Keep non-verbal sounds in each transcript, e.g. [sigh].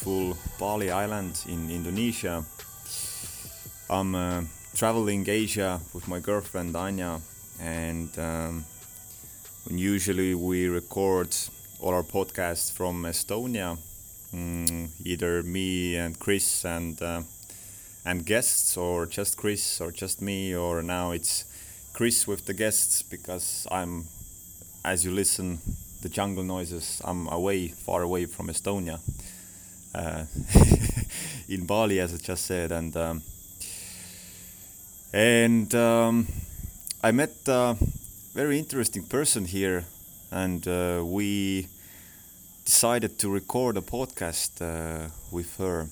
beautiful Bali Island in Indonesia. I'm uh, traveling Asia with my girlfriend Anja, and um, usually we record all our podcasts from Estonia. Mm, either me and Chris and uh, and guests, or just Chris, or just me, or now it's Chris with the guests because I'm, as you listen, the jungle noises. I'm away, far away from Estonia, [laughs] in Bali, as I just said, and um, and um, I met a very interesting person here, and uh, we decided to record a podcast uh, with her.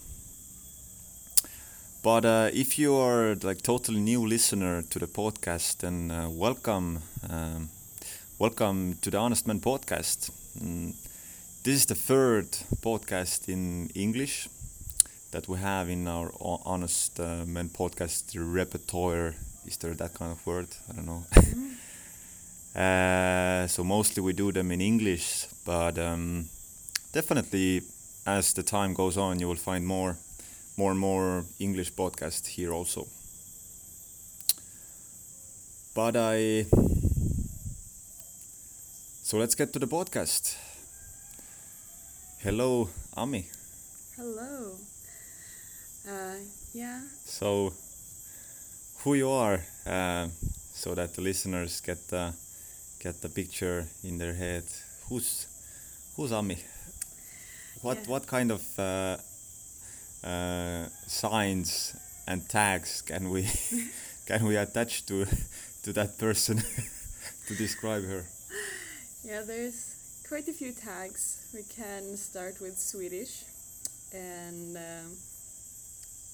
But uh, if you are like totally new listener to the podcast, then uh, welcome, um, welcome to the Honest Men podcast. Mm, this is the third podcast in English that we have in our Honest uh, Men podcast repertoire. Is there that kind of word? I don't know. [laughs] Uh, so mostly we do them in English, but um, definitely as the time goes on, you will find more, more and more English podcasts here also. But I, so let's get to the podcast. Hello, Ami. Hello. Uh, yeah. So, who you are, uh, so that the listeners get the get the picture in their head. Who's who's Ami? What Yeah. what kind of uh, uh, signs and tags can we [laughs] can we attach to to that person [laughs] to describe her? Yeah, there's quite a few tags. We can start with Swedish, and um,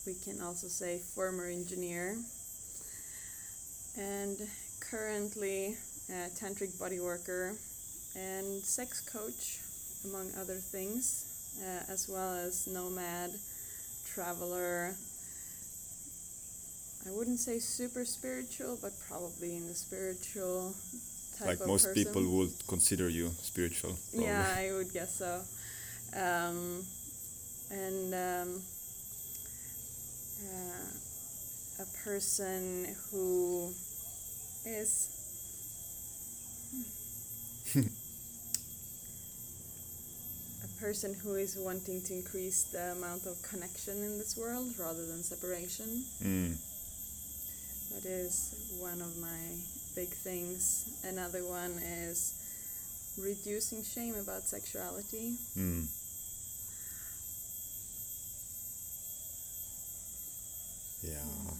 we can also say former engineer, and currently a tantric body worker, and sex coach, among other things, uh, as well as nomad, traveler. I wouldn't say super spiritual, but probably in the spiritual like most person. people would consider you spiritual. probably. Yeah, I would guess so. Um, and um, uh, a person who is [laughs] a person who is wanting to increase the amount of connection in this world rather than separation. Mm. That is one of my big things. Another one is reducing shame about sexuality. Mm. Yeah,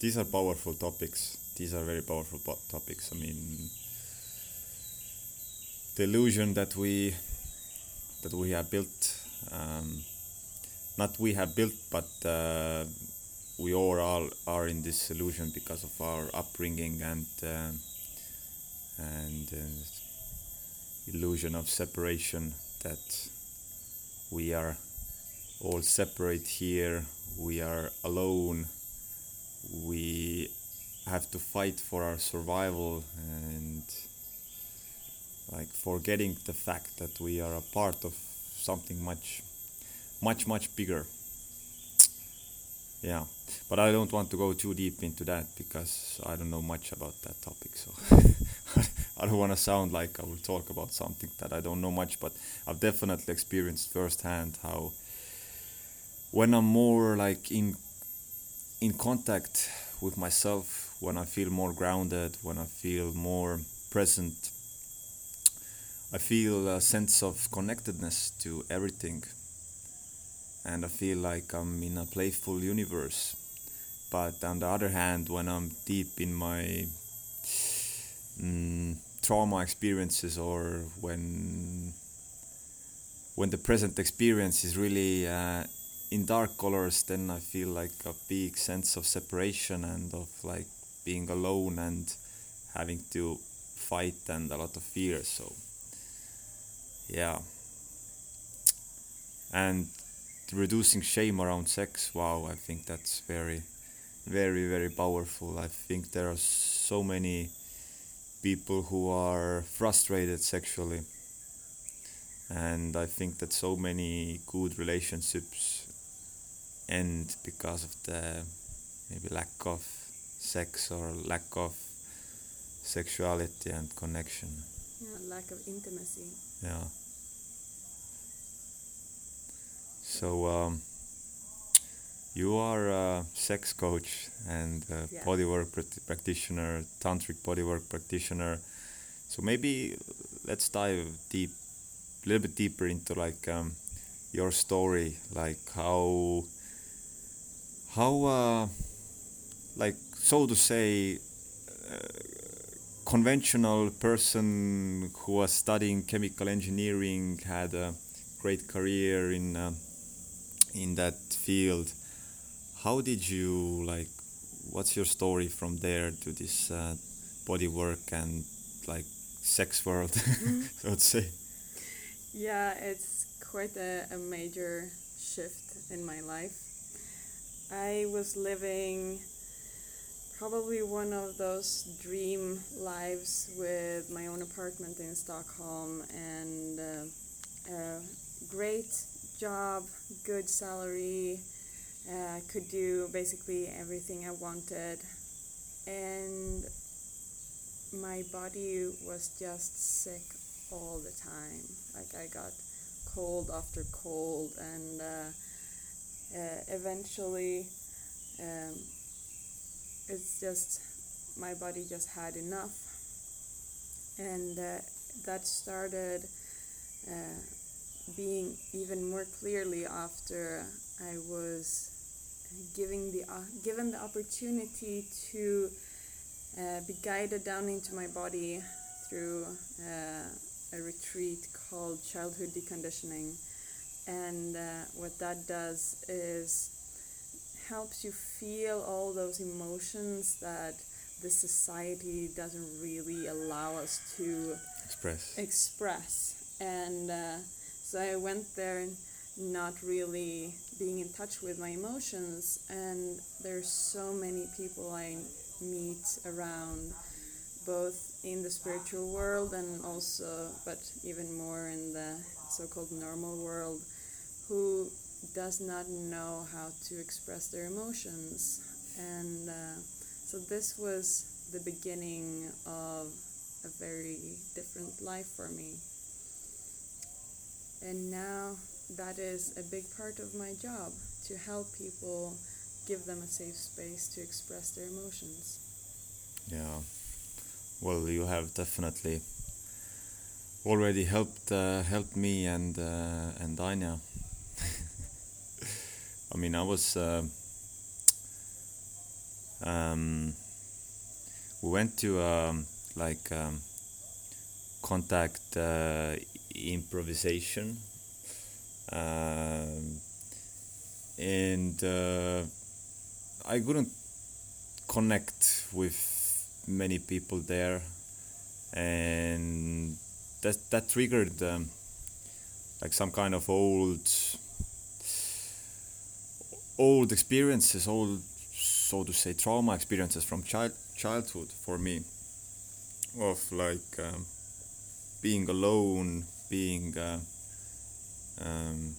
these are powerful topics. These are very powerful po- topics. I mean, the illusion that we that we have built, um, not we have built, but uh, we all are, are in this illusion because of our upbringing and uh, and uh, illusion of separation that we are all separate here. We are alone. We have to fight for our survival and like forgetting the fact that we are a part of something much much much bigger yeah but i don't want to go too deep into that because i don't know much about that topic so [laughs] i don't want to sound like i will talk about something that i don't know much but i've definitely experienced firsthand how when i'm more like in in contact with myself when i feel more grounded when i feel more present i feel a sense of connectedness to everything and i feel like i'm in a playful universe. But on the other hand when i'm deep in my mm, trauma experiences or when when the present experience is really uh, in dark colors then i feel like a big sense of separation and of like being alone and having to fight and a lot of fear so yeah. And reducing shame around sex wow i think that's very very very powerful. I think there are so many people who are frustrated sexually, and I think that so many good relationships end because of the maybe lack of sex or lack of sexuality and connection. Yeah, lack of intimacy. Yeah. So um, you are a sex coach and a Yes. bodywork prat- practitioner, tantric bodywork practitioner. So maybe let's dive deep, a little bit deeper into like um, your story, like how, how, uh, like so to say, uh, conventional person who was studying chemical engineering had a great career in uh, in that field. How did you like? What's your story from there to this uh, body work and like sex world, [laughs] so to say? Yeah, it's quite a, a major shift in my life. I was living probably one of those dream lives with my own apartment in Stockholm and uh, a great job, good salary, uh, could do basically everything I wanted. And my body was just sick all the time. Like I got cold after cold, and uh, uh, eventually, um, it's just my body just had enough, and uh, that started uh, being even more clearly after I was giving the uh, given the opportunity to uh, be guided down into my body through uh, a retreat called childhood deconditioning and uh, what that does is helps you feel all those emotions that the society doesn't really allow us to Express. express and uh, i went there not really being in touch with my emotions and there's so many people i meet around both in the spiritual world and also but even more in the so-called normal world who does not know how to express their emotions. And uh, so this was the beginning of a very different life for me and now that is a big part of my job to help people give them a safe space to express their emotions Yeah. Well, you have definitely already helped uh, helped me and uh, and Anja. [laughs] I mean, I was. Uh, um, we went to um, like um, contact uh, improvisation, um, and uh, I couldn't connect with many people there, and that that triggered um, like some kind of old old experiences, old so to say trauma experiences from child childhood for me, of like um, being alone, being uh, um,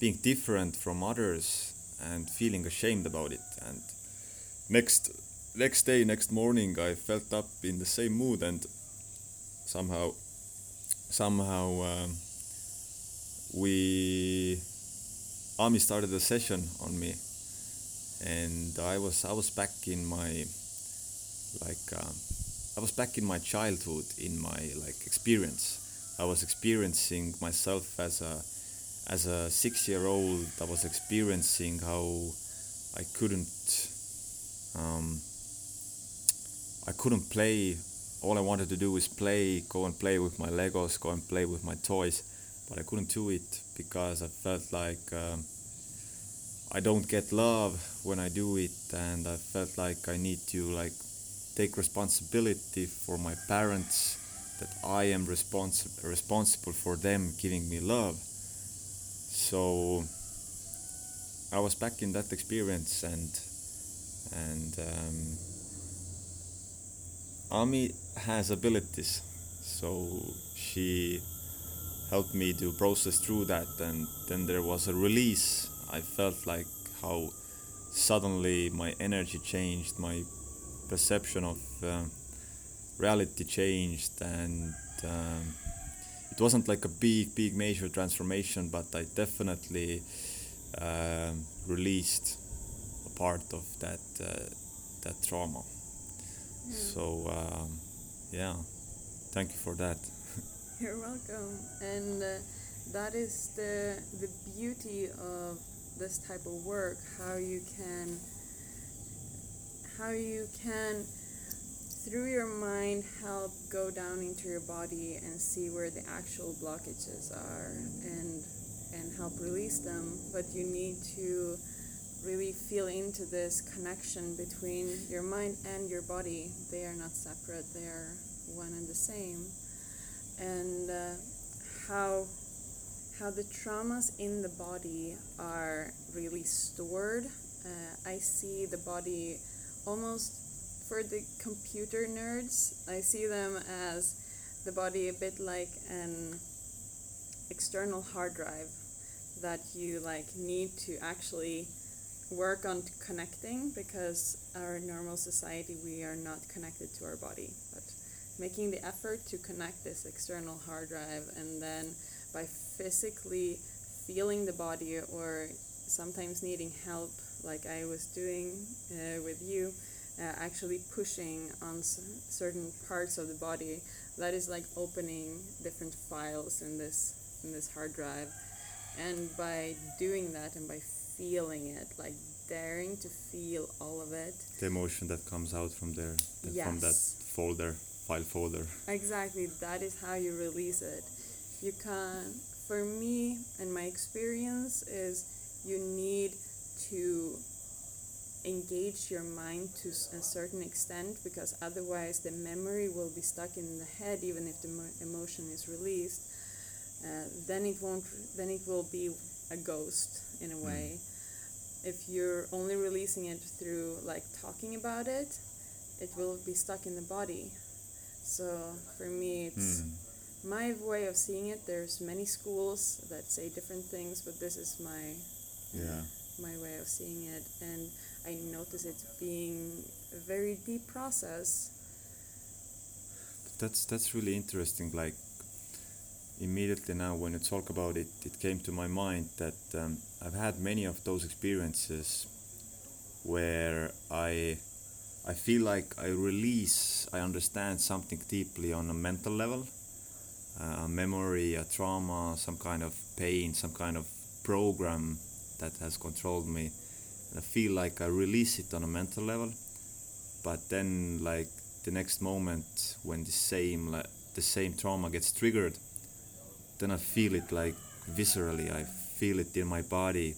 being different from others, and feeling ashamed about it, and next next day next morning i felt up in the same mood and somehow somehow um, we ami started a session on me. And i was i was back in my like um, i was back in my childhood in my like experience i was experiencing myself as a as a 6 year old i was experiencing how i couldn't um, I couldn't play. All I wanted to do was play, go and play with my Legos, go and play with my toys, but I couldn't do it because I felt like um, I don't get love when I do it, and I felt like I need to like take responsibility for my parents, that I am responsible responsible for them giving me love. So I was back in that experience and and um, Ami has abilities, so she helped me to process through that, and then there was a release. I felt like how suddenly my energy changed, my perception of uh, reality changed, and um, it wasn't like a big, big, major transformation, but I definitely uh, released a part of that uh, that trauma. Yeah. So um, yeah, thank you for that. [laughs] You're welcome. And uh, that is the the beauty of this type of work. How you can how you can through your mind help go down into your body and see where the actual blockages are and and help release them. But you need to really feel into this connection between your mind and your body. They are not separate. They are one and the same and uh, how how the traumas in the body are really stored. Uh, I see the body almost for the computer nerds. I see them as the body a bit like an external hard drive that you like need to actually work on connecting because our normal society we are not connected to our body but making the effort to connect this external hard drive and then by physically feeling the body or sometimes needing help like i was doing uh, with you uh, actually pushing on s- certain parts of the body. That is like opening different files in this in this hard drive. And by doing that and by feeling it like daring to feel all of it. The emotion that comes out from there, th- from that folder, file folder. Exactly, that is how you release it. You can, for me and my experience, is you need to engage your mind to a certain extent because otherwise the memory will be stuck in the head even if the emotion is released. Uh, then it won't. Then it will be a ghost in a Mm. way. If you're only releasing it through like talking about it, it will be stuck in the body. So for me, it's Hmm. my way of seeing it. There's many schools that say different things, but this is my Yeah. my way of seeing it, and I notice it being a very deep process. That's that's really interesting. Like immediately now, when you talk about it, it came to my mind that um, I've had many of those experiences where I I feel like I release, I understand something deeply on a mental level, uh, a memory, a trauma, some kind of pain, some kind of program that has controlled me. And I feel like I release it on a mental level, but then like the next moment when the same like, the same trauma gets triggered, then I feel it like viscerally. I feel it in my body,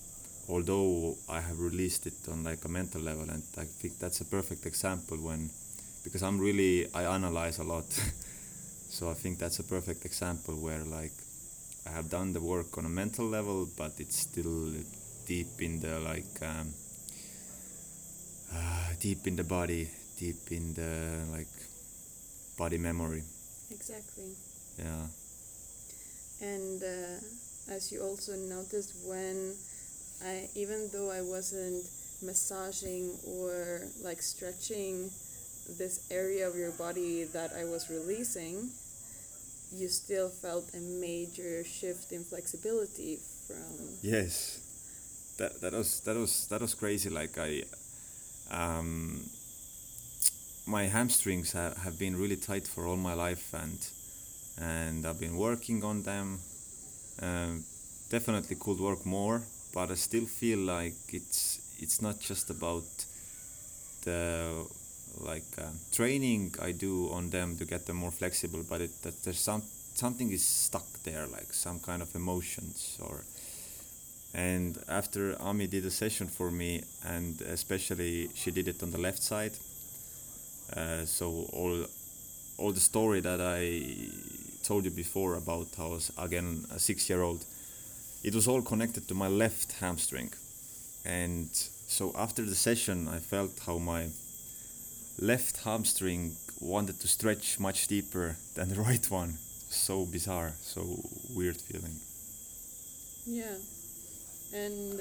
although I have released it on like a mental level. And I think that's a perfect example when, because I'm really I analyze a lot, [laughs] so I think that's a perfect example where like I have done the work on a mental level, but it's still deep in the like um, uh, deep in the body, deep in the like body memory. Exactly. Yeah. And uh, as you also noticed, when I, even though I wasn't massaging or like stretching this area of your body that I was releasing, you still felt a major shift in flexibility from. Yes. That that was that was that was crazy. Like I, um, my hamstrings have, have been really tight for all my life, and and I've been working on them. Um, definitely could work more, but I still feel like it's it's not just about the like uh, training I do on them to get them more flexible, but it that there's some something is stuck there, like some kind of emotions or. And after Ami did a session for me, and especially she did it on the left side, uh, so all all the story that I told you before about how I was again a six-year-old, it was all connected to my left hamstring, and so after the session, I felt how my left hamstring wanted to stretch much deeper [laughs] than the right one. So bizarre, so weird feeling. Yeah, and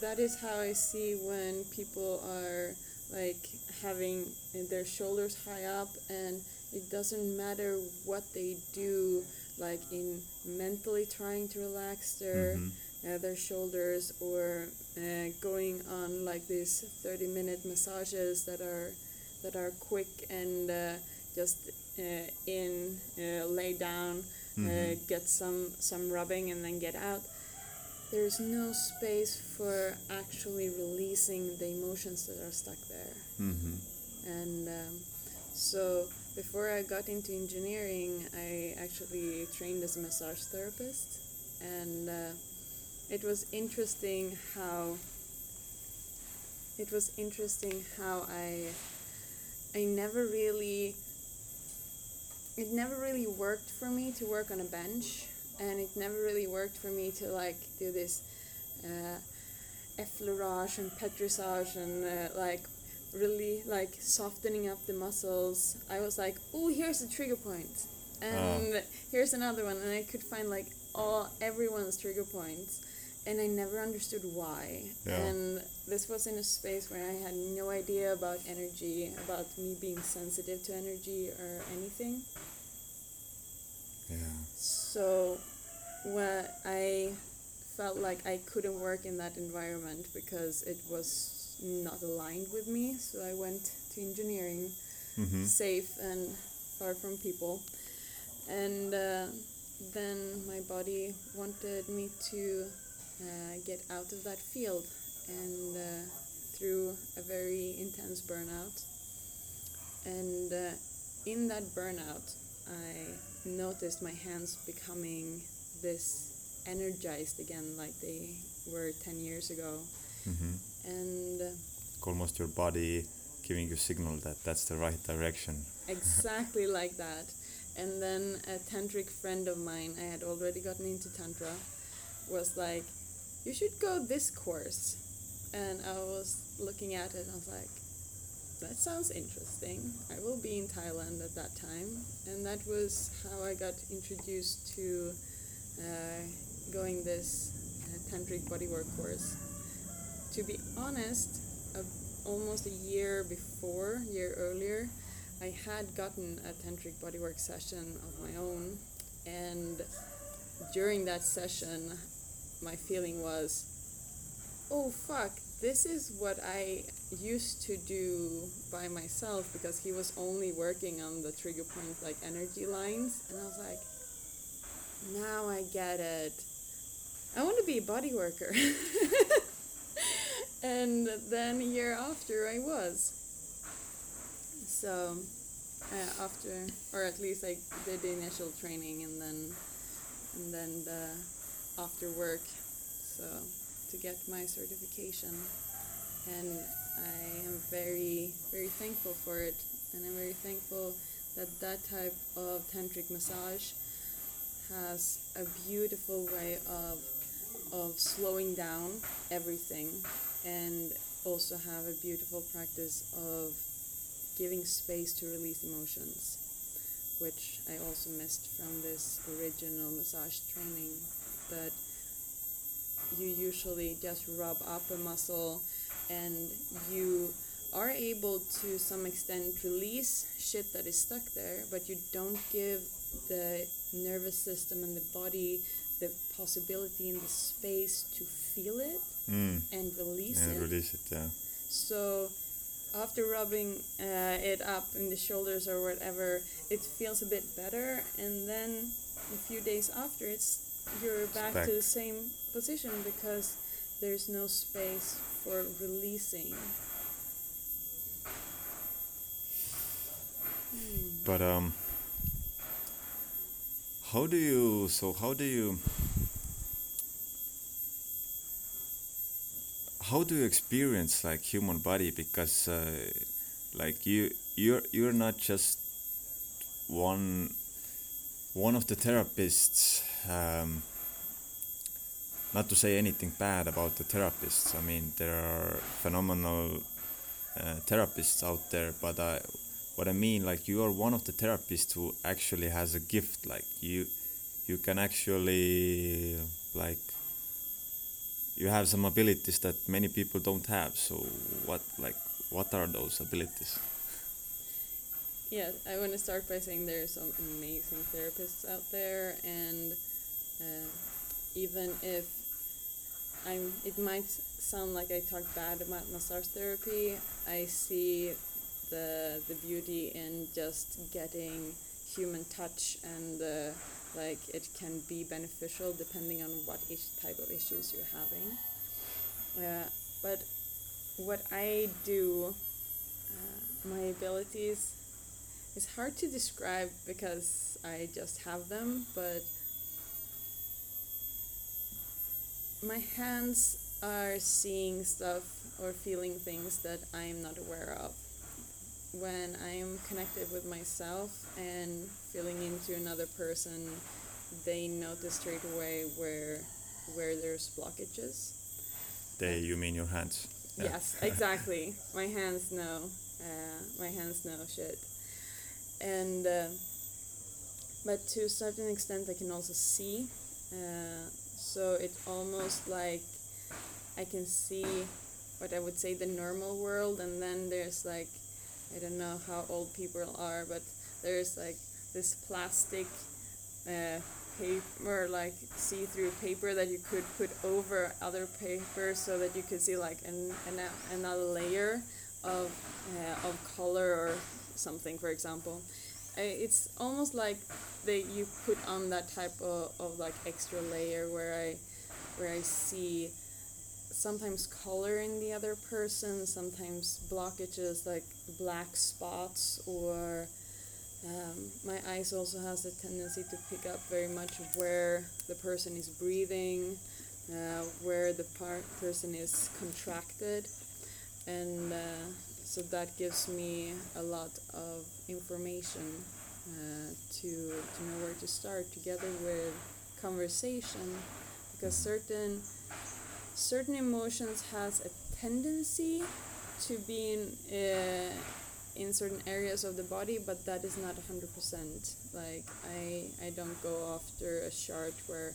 that is how I see when people are like having their shoulders high up, and it doesn't matter what they do, like in mentally trying to relax their Mhm. uh, their shoulders or uh, going on like these 30 minute massages that are that are quick and uh, just uh, in uh, lay down uh, Mhm. get some some rubbing and then get out there's no space for actually releasing the emotions that are stuck there. Hmm and um, so before I got into engineering, I actually trained as a massage therapist, and uh, it was interesting how it was interesting how I I never really it never really worked for me to work on a bench, and it never really worked for me to like do this uh, effleurage and petrissage and uh, like really like softening up the muscles. I was like, oh, here's a trigger point, and here's another one, and I could find like all everyone's trigger points, and I never understood why. Yeah. And this was in a space where I had no idea about energy, about me being sensitive to energy or anything. Yeah. So, when I felt like I couldn't work in that environment because it was not aligned with me, so I went to engineering, hmm safe and far from people. And uh, then my body wanted me to uh, get out of that field, and uh, through a very intense burnout. And uh, in that burnout, I noticed my hands becoming this energized again, like they were 10 years ago. hmm And uh, Almost your body giving you signal that that's the right direction. exactly [laughs] like that. And then a tantric friend of mine, I had already gotten into tantra, was like, "You should go this course." And I was looking at it, and I was like, "That sounds interesting." I will be in Thailand at that time, and that was how I got introduced to uh, going this uh, tantric bodywork course. To be honest, uh, almost a year before, year earlier, I had gotten a tantric bodywork session of my own, and during that session, my feeling was, oh fuck, this is what I used to do by myself because he was only working on the trigger point like energy lines, and I was like, now I get it. I want to be a body worker. [laughs] and then a year after, I was. So, uh, after, or at least I did the initial training and then, and then the after work, so to get my certification. And I am very, very thankful for it. And I'm very thankful that that type of tantric massage has a beautiful way of of slowing down everything and also have a beautiful practice of giving space to release emotions which I also missed from this original massage training that you usually just rub up a muscle and you are able to some extent release shit that is stuck there but you don't give the nervous system and the body the possibility and the space to feel it Mm. and release And it release it, yeah. so after rubbing uh, it up in the shoulders or whatever, it feels a bit better, and then a few days after, it's you're back, back. to the same position because there's no space for releasing. Hmm. But um, how do you? So how do you? How do you experience like human body? Because uh, like you, you're you're not just one one of the therapists um, not to say anything bad about the therapists. I mean, there are phenomenal uh, therapists out there, but I, what I mean, like you are one of the therapists who actually has a gift. Like you, you can actually like you have some abilities that many people don't have. So what like what are those abilities? Yeah, I want to start by saying there are some amazing therapists out there, and uh, even if I'm, it might sound like I talk bad about massage therapy. I see the the beauty in just getting human touch and uh, like it can be beneficial depending on what each type of issues you're having. Uh, but what I do, uh, my abilities, is hard to describe because I just have them, but my hands are seeing stuff or feeling things that I'm not aware of. When I'm connected with myself and feeling into another person, they notice straight away where where there's blockages. They, you mean your hands? Yeah. Yes, [laughs] exactly. my hands know. Uh, my hands know shit. And uh, but to a certain extent, I can also see. Uh, so it's almost like I can see what I would say the normal world, and then there's like I don't know how old people are, but there's like this plastic uh, paper, like see-through paper that you could put over other paper, so that you could see like an, an another layer of uh, of color or something, for example. it's almost like they you put on that type of, of like extra layer where I where I see sometimes color in the other person, sometimes blockages like black spots or um, my eyes also has a tendency to pick up very much where the person is breathing, uh, where the par- person is contracted, and uh, so that gives me a lot of information uh, to, to know where to start together with conversation. Because certain certain emotions has a tendency to be in uh, in certain areas of the body but that is not 100% like i i don't go after a chart where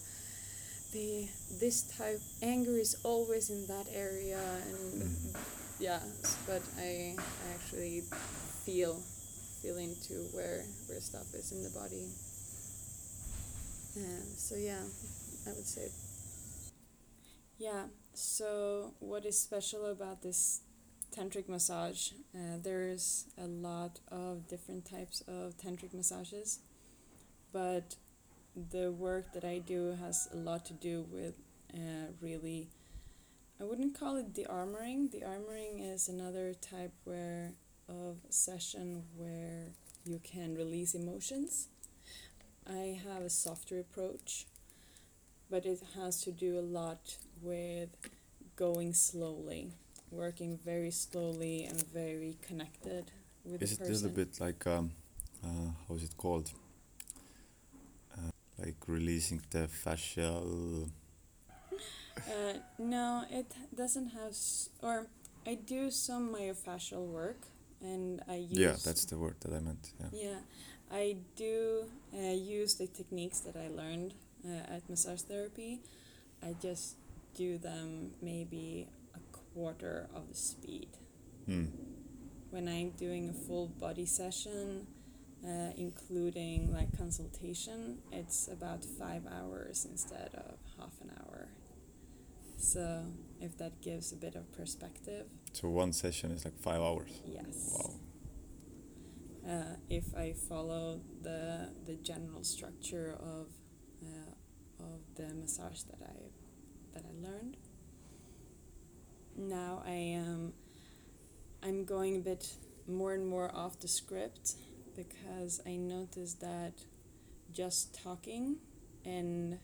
the this type anger is always in that area and mm. yeah but i, I actually feel feel into where where stuff is in the body. Uh, so yeah, I would say. Yeah. So what is special about this tantric massage? Uh, there's a lot of different types of tantric massages, but the work that I do has a lot to do with uh, really. I wouldn't call it the armoring. The armoring is another type where of session where you can release emotions. I have a softer approach, but it has to do a lot with going slowly, working very slowly and very connected with is the person. Is it a little bit like um, uh, how is it called? Uh, like releasing the fascial. [laughs] uh, no, it doesn't have, s- or I do some myofascial work and I use. Yeah, that's the word that I meant. Yeah. Yeah, I do uh, use the techniques that I learned uh, at massage therapy. I just do them maybe a quarter of the speed. Hmm. When I'm doing a full body session, uh, including like consultation, it's about five hours instead of half an hour. So if that gives a bit of perspective. So one session is like five hours. Yes. Wow. Uh, if I follow the the general structure of the massage that I that I learned. Now I am I'm going a bit more and more off the script because I noticed that just talking and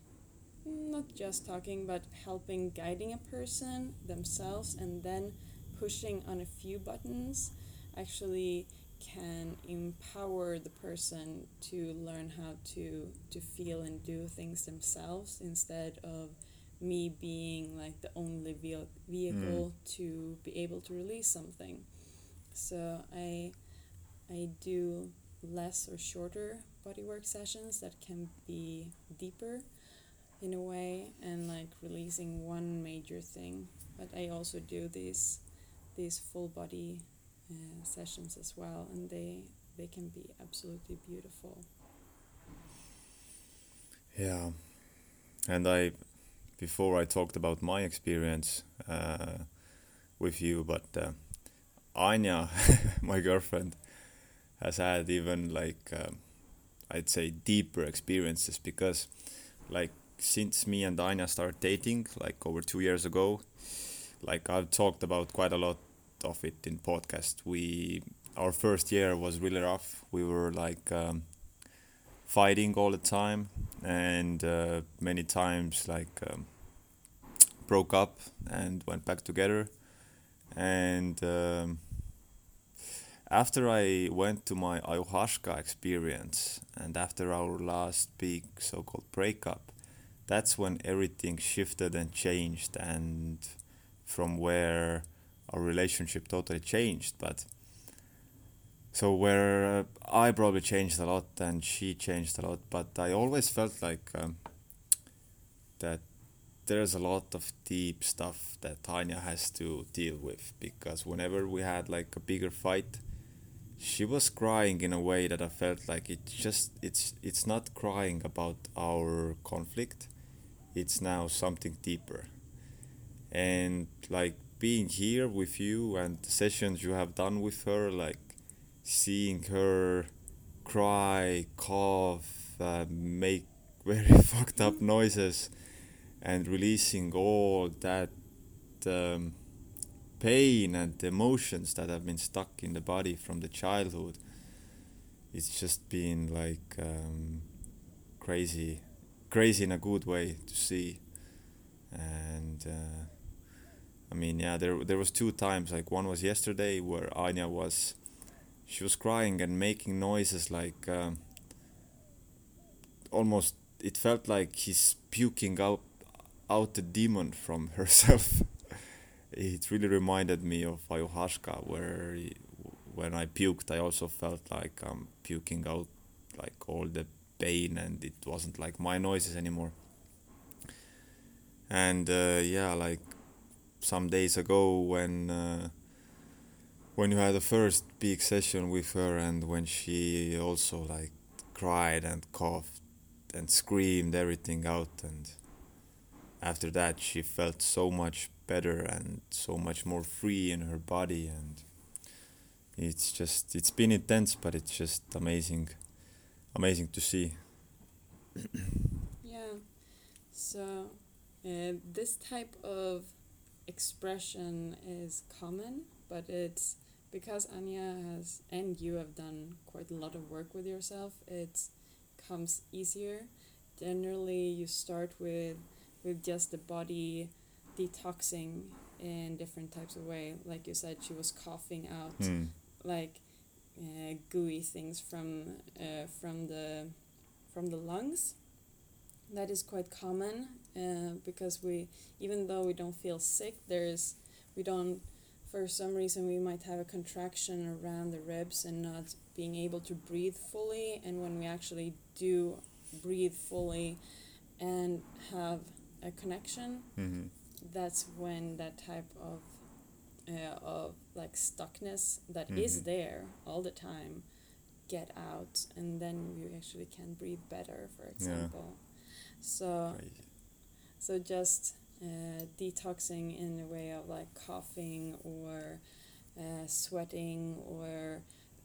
mm, not just talking, but helping guiding a person themselves and then pushing on a few buttons actually can empower the person to learn how to to feel and do things themselves instead of me being like the only vehi- vehicle mm. to be able to release something. So I I do less or shorter bodywork sessions that can be deeper in a way and like releasing one major thing. But I also do these these full body uh, sessions as well, and they they can be absolutely beautiful. Yeah, and I, before I talked about my experience uh, with you, but uh, Anja, [laughs] my girlfriend, has had even like um, I'd say deeper experiences because, like, since me and Anja started dating, like over two years ago, like I've talked about quite a lot of it in podcast. We our first year was really rough. We were like. Um, fighting all the time and uh, many times like um, broke up and went back together and um, after I went to my ayahuasca experience and after our last big so-called breakup that's when everything shifted and changed and from where our relationship totally changed but so where uh, I probably changed a lot and she changed a lot, but I always felt like um, that there's a lot of deep stuff that Anja has to deal with because whenever we had like a bigger fight, she was crying in a way that I felt like it just it's it's not crying about our conflict, it's now something deeper, and like being here with you and the sessions you have done with her like seeing her cry, cough, uh, make [laughs] very fucked up noises, and releasing all that um, pain and emotions that have been stuck in the body from the childhood. It's just been like um, crazy, crazy in a good way to see, and. Uh, I mean, yeah, there there was two times. Like one was yesterday where Anja was she was crying and making noises like um, almost it felt like he's puking out out the demon from [laughs] herself it really reminded me of ayahuasca where he, when i puked i also felt like i'm puking out like all the pain and it wasn't like my noises anymore and uh, yeah like some days ago when uh, when you had the first big session with her and when she also like cried and coughed and screamed everything out and after that she felt so much better and so much more free in her body and it's just it's been intense but it's just amazing amazing to see Yeah. So uh, this type of expression is common, but it's because Anja has and you have done quite a lot of work with yourself. It comes easier. Generally, you start with with just the body detoxing in different types of way. Like you said, she was coughing out Hmm. like uh, gooey things from uh, from the from the lungs. That is quite common uh, because we, even though we don't feel sick, there's we don't, for some reason we might have a contraction around the ribs and not being able to breathe fully. And when we actually do breathe fully and have a connection, hmm that's when that type of uh, of like stuckness that is Mhm. there all the time get out and then you actually can breathe better for example so Crazy. so just uh, detoxing in a way of like coughing or uh, sweating or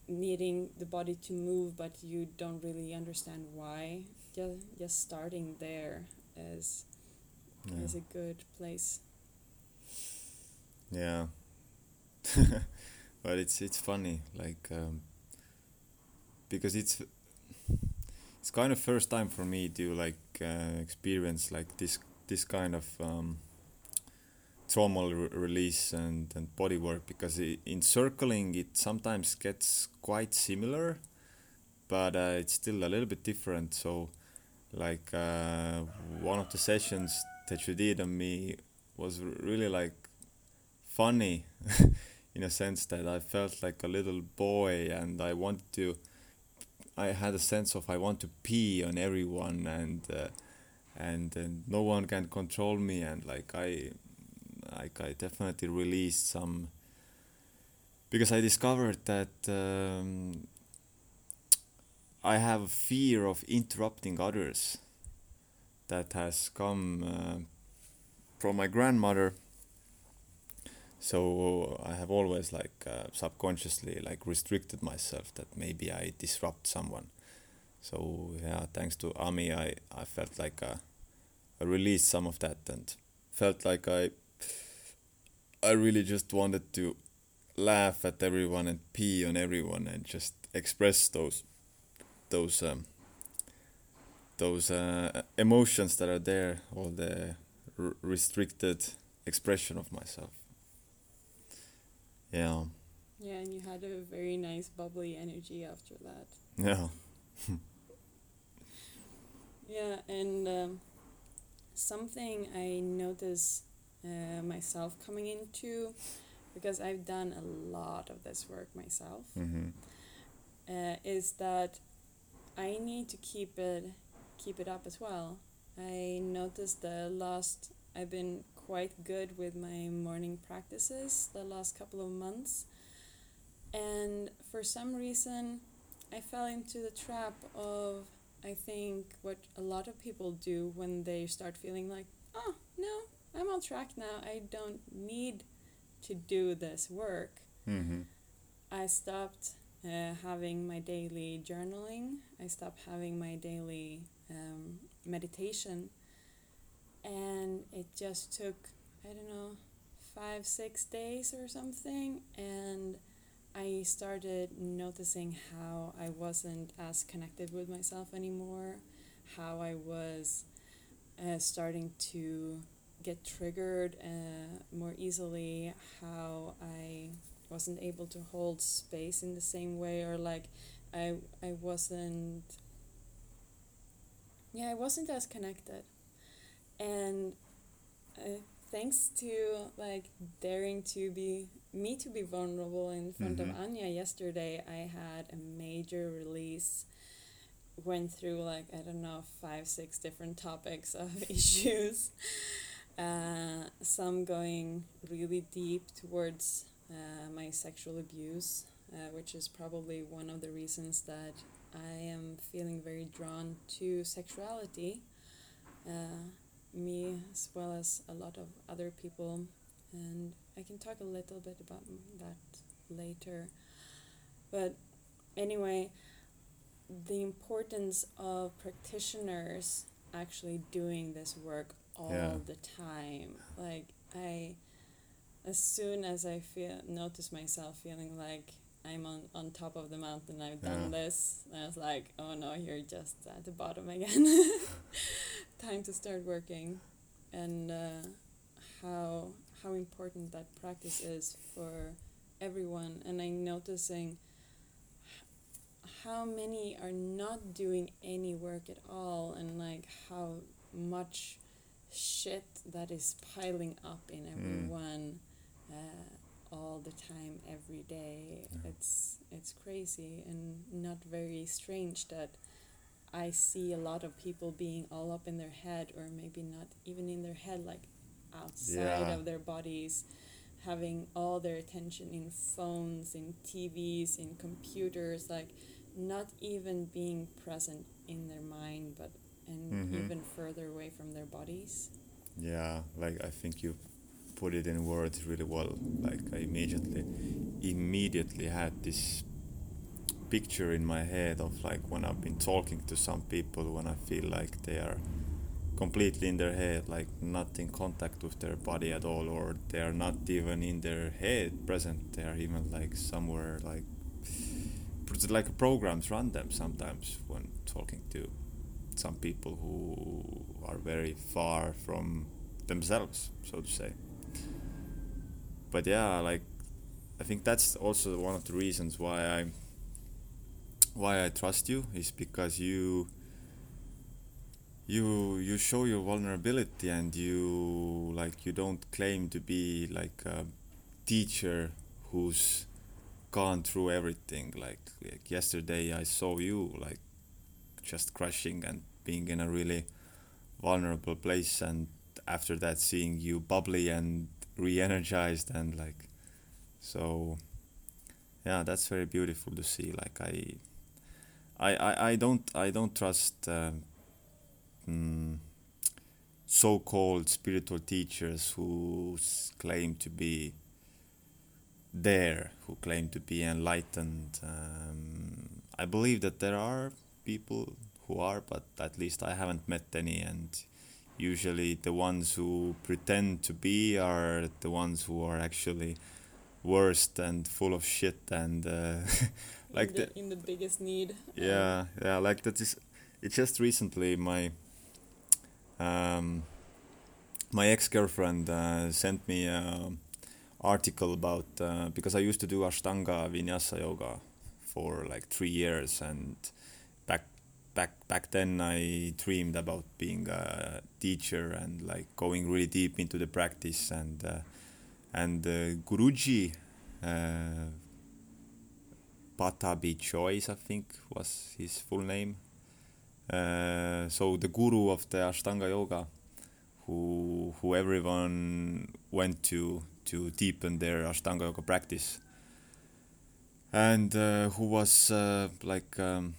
needing the body to move but you don't really understand why just just starting there is yeah. is a good place Yeah. [laughs] but it's it's funny like um, because it's it's kind of first time for me to like uh, experience like this this kind of um, trauma re- release and and body work because i in circling it sometimes gets quite similar but uh, it's still a little bit different. So like uh, one of the sessions that you did on me was really like funny [laughs] in a sense that I felt like a little boy and I wanted to I had a sense of I want to pee on everyone and uh, and and no one can control me. And like I like I definitely released some because I discovered that um, I have a fear of interrupting others that has come uh, from my grandmother so I have always like uh, subconsciously like restricted myself that maybe I disrupt someone. So yeah thanks to Ami I, I felt like uh, I released some of that and felt like I I really just wanted to laugh at everyone and pee on everyone and just express those those um, those uh, emotions that are there all the r- restricted expression of myself yeah Yeah, and you had a very nice bubbly energy after that. yeah [laughs] Yeah, and um, something I notice uh, myself coming into, because I've done a lot of this work myself, mm-hmm. uh, is that I need to keep it keep it up as well. I noticed the last I've been quite good with my morning practices the last couple of months, and for some reason, I fell into the trap of I think what a lot of people do when they start feeling like, oh no, I'm on track now. I don't need to do this work. Mm-hmm. I stopped uh, having my daily journaling. I stopped having my daily um, meditation. And it just took, I don't know, five, six days or something. And I started noticing how I wasn't as connected with myself anymore, how I was uh, starting to get triggered uh, more easily, how I wasn't able to hold space in the same way or like I I wasn't yeah I wasn't as connected and uh, thanks to like daring to be me to be vulnerable in front Mhm. of Anja yesterday I had a major release went through like I don't know five six different topics of [laughs] issues uh, some going really deep towards uh, my sexual abuse, uh, which is probably one of the reasons that I am feeling very drawn to sexuality. Me, as well as a lot of other people, and I can talk a little bit about that later. But anyway, the importance of practitioners actually doing this work all Yeah. the time. Like I as soon as I feel notice myself feeling like I'm on, on top of the mountain, I've done Yeah. this, and I was like, oh no, you're just at the bottom again. [laughs] Time to start working, and uh, how how important that practice is for everyone. And I'm noticing how many are not doing any work at all, and like how much shit that is piling up in everyone uh, all the time, every day. Yeah. It's it's crazy and not very strange that I see a lot of people being all up in their head, or maybe not even in their head, like outside Yeah. of their bodies, having all their attention in phones, in TVs, in computers, like not even being present in their mind, but and Mhm. even further away from their bodies. Yeah, like I think you put it in words really well. Like I immediately, immediately had this picture in my head of like when I've been talking to some people when I feel like they are completely in their head, like not in contact with their body at all, or they are not even in their head present. They are even like somewhere like, like programs run them sometimes when talking to some people who are very far from themselves, so to say. But yeah, like I think that's also one of the reasons why I why I trust you is because you you you show your vulnerability and you like you don't claim to be like a teacher who's gone through everything. Like, like yesterday i saw you like just crushing and being in a really vulnerable place and after that seeing you bubbly and re-energized and like so yeah that's very beautiful to see. Like i i i, I don't i don't trust um, mm, so-called spiritual teachers who claim to be there who claim to be enlightened. Um, i believe that there are people who are but at least i haven't met any. And usually the ones who pretend to be are the ones who are actually worst and full of shit and uh, [laughs] like in the, the, in the biggest need. yeah yeah like that is it's just recently my um my ex-girlfriend uh, sent me a article about uh, because i used to do ashtanga vinyasa yoga for like three years and back back back then i dreamed about being a teacher and like going really deep into the practice and uh, and uh, guruji uh, Pattabhi Jois, I think was his full name. Uh, so the guru of the Ashtanga Yoga, who who everyone went to to deepen their Ashtanga Yoga practice, and uh, who was uh, like um,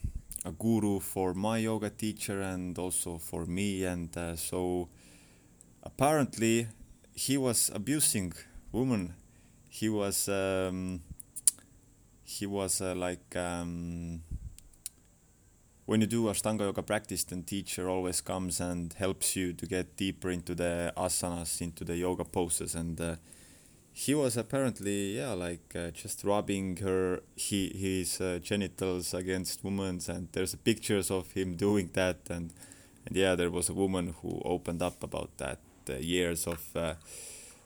a guru for my yoga teacher and also for me, and uh, so apparently he was abusing women. He was. Um, he was uh, like um, when you do ashtanga yoga practice then teacher always comes and helps you to get deeper into the asanas into the yoga poses. And uh, he was apparently yeah like uh, just rubbing her he his uh, genitals against women's. And there's pictures of him doing that. And and yeah there was a woman who opened up about that uh, years of uh,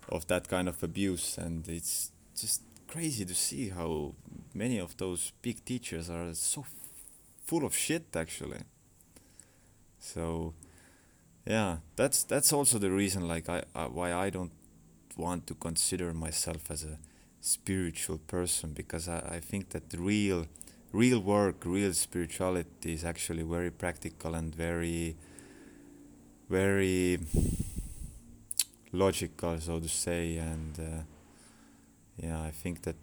of that kind of abuse. And it's just crazy to see how many of those big teachers are so full of shit actually. So yeah that's that's also the reason like I, I why I don't want to consider myself as a spiritual person because I, I think that real real work real spirituality is actually very practical and very very logical so to say and uh, yeah i think that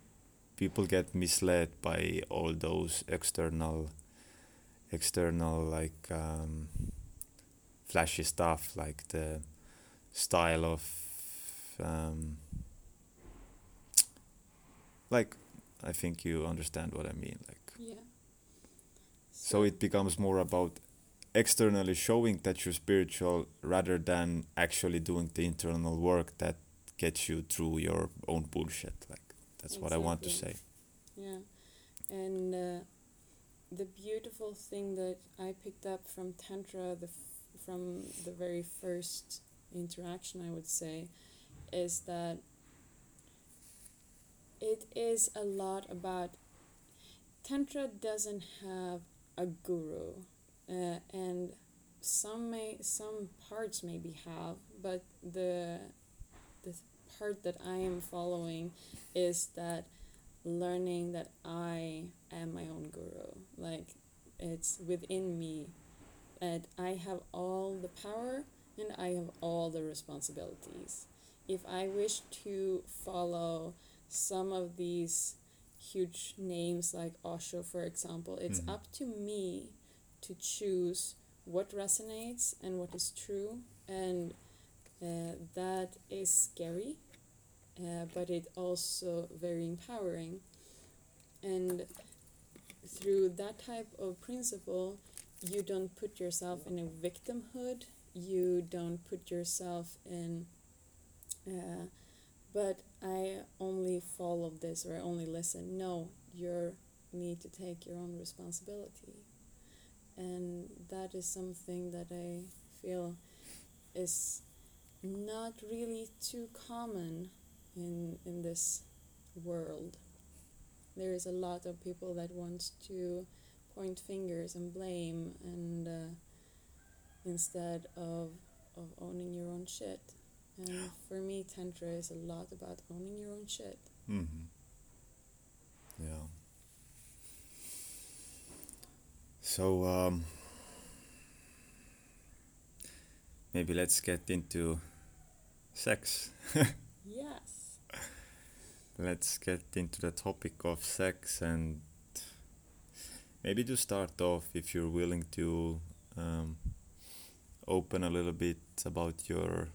people get misled by all those external external like um, flashy stuff like the style of um, like i think you understand what i mean like Yeah. so it becomes more about externally showing that you're spiritual rather than actually doing the internal work that gets you through your own bullshit like that's what i want to say. Yeah, and uh, the beautiful thing that I picked up from Tantra, the f- from the very first interaction, I would say, is that it is a lot about Tantra doesn't have a guru, uh, and some may some parts maybe have, but the the part that I am following is that learning that I am my own guru. Like it's within me that I have all the power and I have all the responsibilities. If I wish to follow some of these huge names like Osho, for example, it's Mhm. up to me to choose what resonates and what is true, and uh, that is scary uh, but it also very empowering. And through that type of principle, you don't put yourself in a victimhood. You don't put yourself in. Uh, but I only follow this or I only listen. No, you need to take your own responsibility, and that is something that I feel is not really too common in in this world. There is a lot of people that wants to point fingers and blame and uh, instead of of owning your own shit. And for me, tantra is a lot about owning your own shit. Mm-hmm. Yeah. So um, maybe let's get into sex. [laughs] Yes. Let's get into the topic of sex and maybe to start off, if you're willing to um, open a little bit about your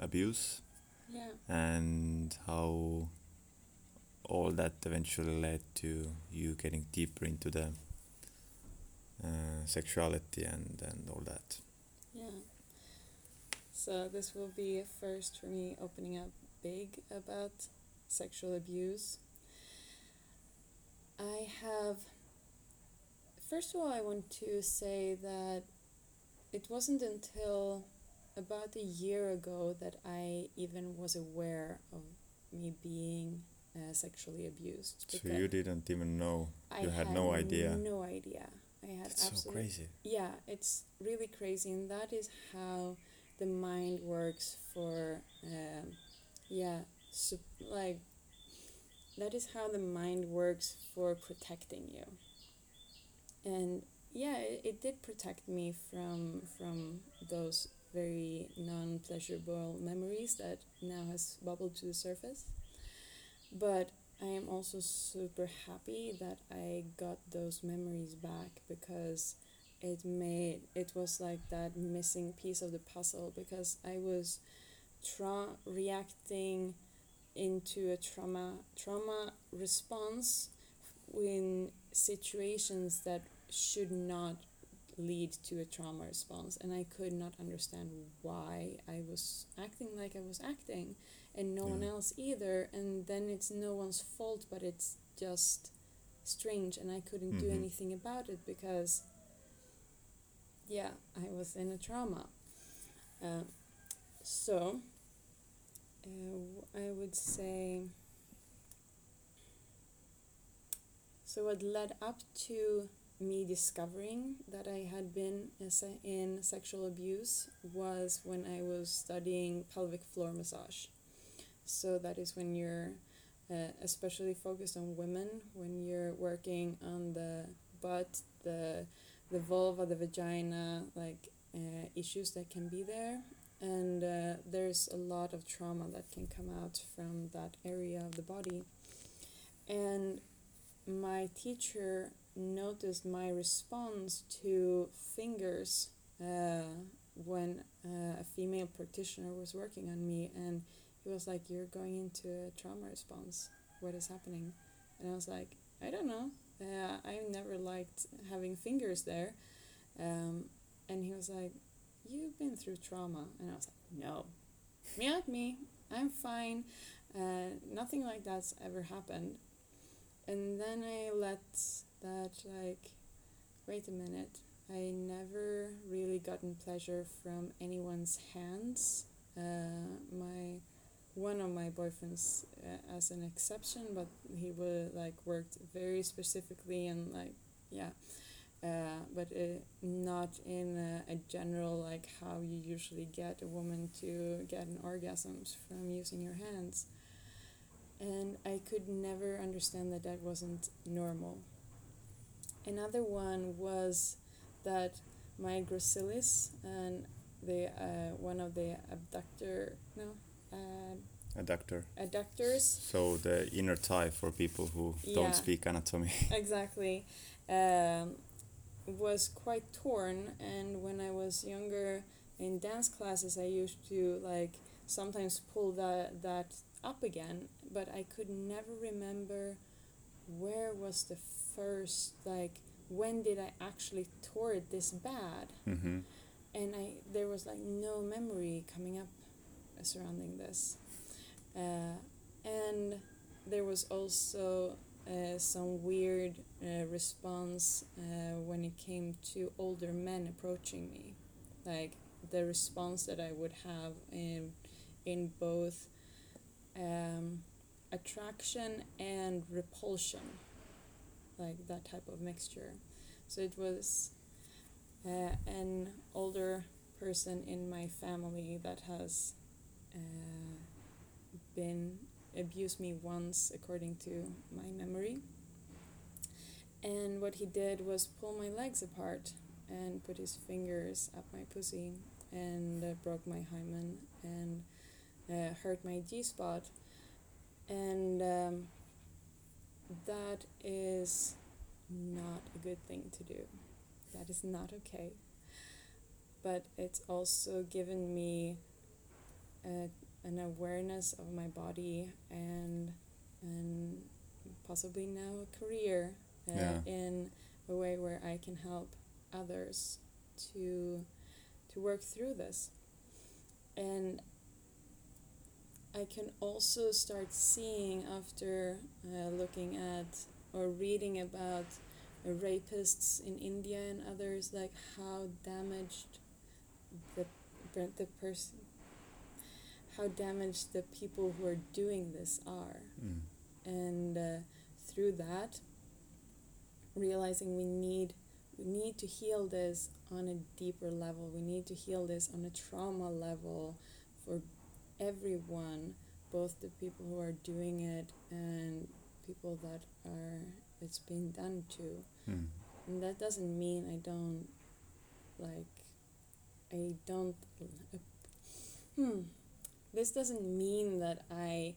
abuse Yeah. and how all that eventually led to you getting deeper into the uh, sexuality and, and all that. Yeah. So this will be a first for me opening up big about sexual abuse. I have first of all I want to say that it wasn't until about a year ago that I even was aware of me being uh, sexually abused. So you didn't even know. I you had no idea. No idea. I had That's so crazy. yeah, it's really crazy, and that is how the mind works for, um, yeah, like that is how the mind works for protecting you. And yeah, it, it did protect me from from those very non-pleasurable memories that now has bubbled to the surface. But I am also super happy that I got those memories back because it made it was like that missing piece of the puzzle because I was tra- reacting into a trauma trauma response in situations that should not lead to a trauma response. And I could not understand why I was acting like I was acting and no one else either. And then it's no one's fault but it's just strange and I couldn't do Mhm. anything about it because yeah I was in a trauma. Um, so I would say so what led up to me discovering that I had been in sexual abuse was when I was studying pelvic floor massage. So that is when you're uh, especially focused on women, when you're working on the butt, the the vulva, the vagina, like uh, issues that can be there. And uh, there's a lot of trauma that can come out from that area of the body. And my teacher noticed my response to fingers uh, when uh, a female practitioner was working on me, and he was like, "You're going into a trauma response. What is happening?" And I was like, "I don't know. Uh, I never liked having fingers there." Um, and he was like, "You've been through trauma," and I was like, "No, not me. I'm fine. Uh, nothing like that's ever happened." And then I let that like, wait a minute. I never really gotten pleasure from anyone's hands. Uh, my one of my boyfriends uh, as an exception, but he would like worked very specifically and like yeah, uh, but uh, not in a, a general like how you usually get a woman to get an orgasms from using your hands. And I could never understand that that wasn't normal. Another one was that my gracilis and the uh, one of the abductor no uh, Adductor. adductors So the inner thigh for people who Yeah. don't speak anatomy. [laughs] exactly um, was quite torn and when i was younger in dance classes i used to like sometimes pull that that up again but i could never remember where was the first like when did i actually tore it this bad mm-hmm. and I there was like no memory coming up surrounding this, uh, and there was also some weird uh, response uh, when it came to older men approaching me, like the response that I would have in in both um, attraction and repulsion, like that type of mixture. So it was uh, an older person in my family that has uh, been abused me once, according to my memory. And what he did was pull my legs apart and put his fingers up my pussy and uh, broke my hymen and uh, hurt my G spot. And um, that is not a good thing to do. That is not okay. But it's also given me a, an awareness of my body and and possibly now a career uh, Yeah. in a way where I can help others to to work through this. And I can also start seeing after uh, looking at or reading about uh, rapists in India and others, like how damaged the the person, how damaged the people who are doing this are, Mm. and uh, through that, realizing we need we need to heal this on a deeper level. We need to heal this on a trauma level for everyone, both the people who are doing it and people that are it's being done to. Mm. And that doesn't mean I don't like I don't uh, hmm this doesn't mean that I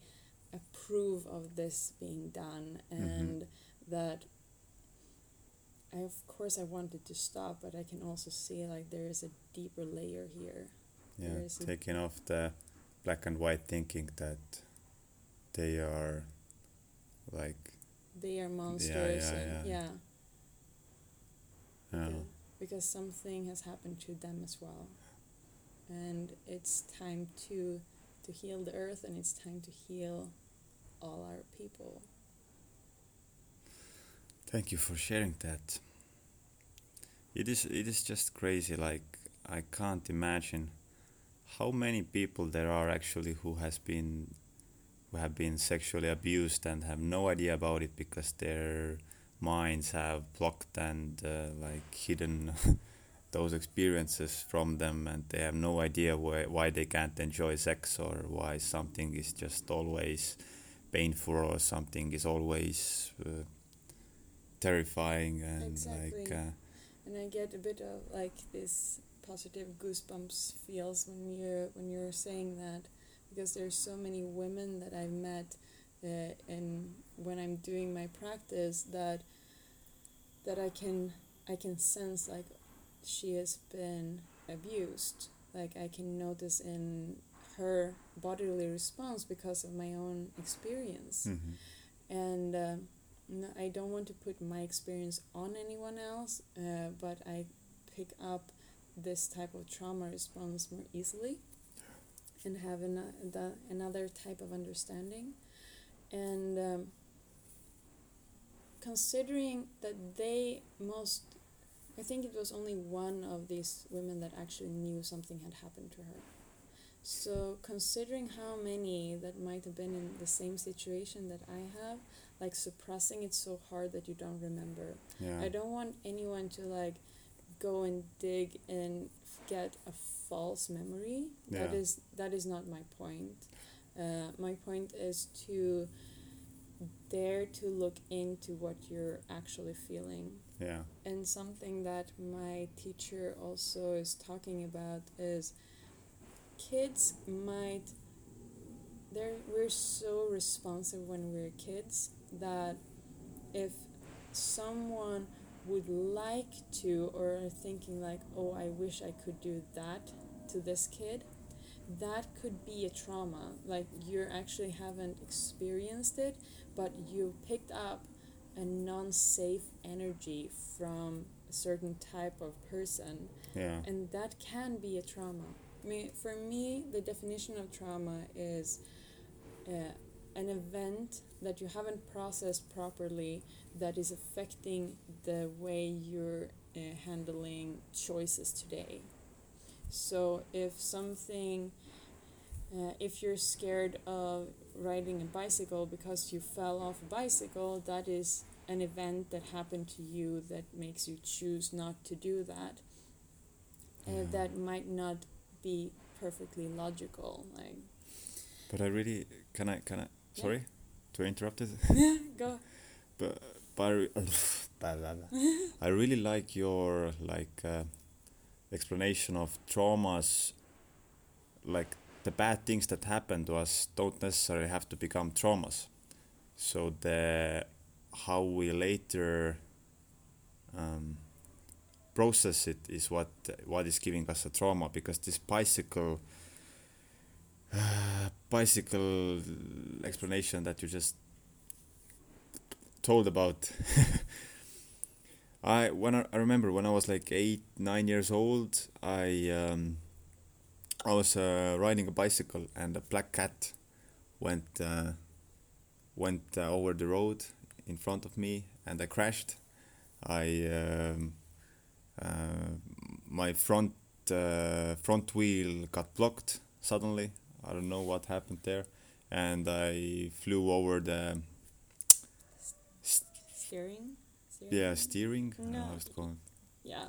approve of this being done mm-hmm. and that I of course I wanted to stop but I can also see like there is a deeper layer here. Yeah, There is a- taking off the black and white thinking that they are like They are monsters yeah, and yeah. yeah. Oh. yeah, because, because something has happened to them as well. And it's time to heal the earth and it's time to heal all our people. Thank you for sharing that. It is it is just crazy. Like I can't imagine how many people there are actually who has been who have been sexually abused and have no idea about it because their minds have blocked and uh, like hidden [laughs] those experiences from them and they have no idea why why they can't enjoy sex or why something is just always painful or something is always uh, terrifying and like uh, And I get a bit of like this positive goosebumps feels when you're when you're saying that because there's so many women that I've met uh, and when I'm doing my practice that that I can I can sense like she has been abused like I can notice in her bodily response because of my own experience mhm. and uh, no, I don't want to put my experience on anyone else, uh, but I pick up this type of trauma response more easily and have an, the, another type of understanding. And um, considering that they most, I think it was only one of these women that actually knew something had happened to her. So, considering how many that might have been in the same situation that I have, like suppressing it so hard that you don't remember. yeah I don't want anyone to like go and dig and get a false memory. Yeah. is that is not my point. Uh, my point is to dare to look into what you're actually feeling yeah. And something that my teacher also is talking about is kids might they're we're so responsive when we're kids that if someone would like to or are thinking like oh i wish i could do that to this kid that could be a trauma. Like you actually haven't experienced it but you picked up a non-safe energy from a certain type of person. Yeah. And that can be a trauma. I mean, for me the definition of trauma is uh, an event that you haven't processed properly that is affecting the way you're uh, handling choices today. So if something uh, if you're scared of riding a bicycle because you fell off a bicycle, that is an event that happened to you that makes you choose not to do that. uh, that might not be perfectly logical. Like, But I really can I can I Yeah. sorry to interrupt it. [laughs] go. [laughs] but but I, re-. [laughs] I really like your like uh, explanation of traumas like the bad things that happen to us don't necessarily have to become traumas. So the how we later um, process it is what what is giving us a trauma because this bicycle uh, [sighs] bicycle explanation that you just told about. [laughs] I when I, I remember when I was like eight nine years old I um, I was uh, riding a bicycle and a black cat went uh, went uh, over the road in front of me and I crashed I um, uh, my front uh, front wheel got blocked suddenly I don't know what happened there and I flew over the Steering? Steering? yeah steering No. how's it called Yeah.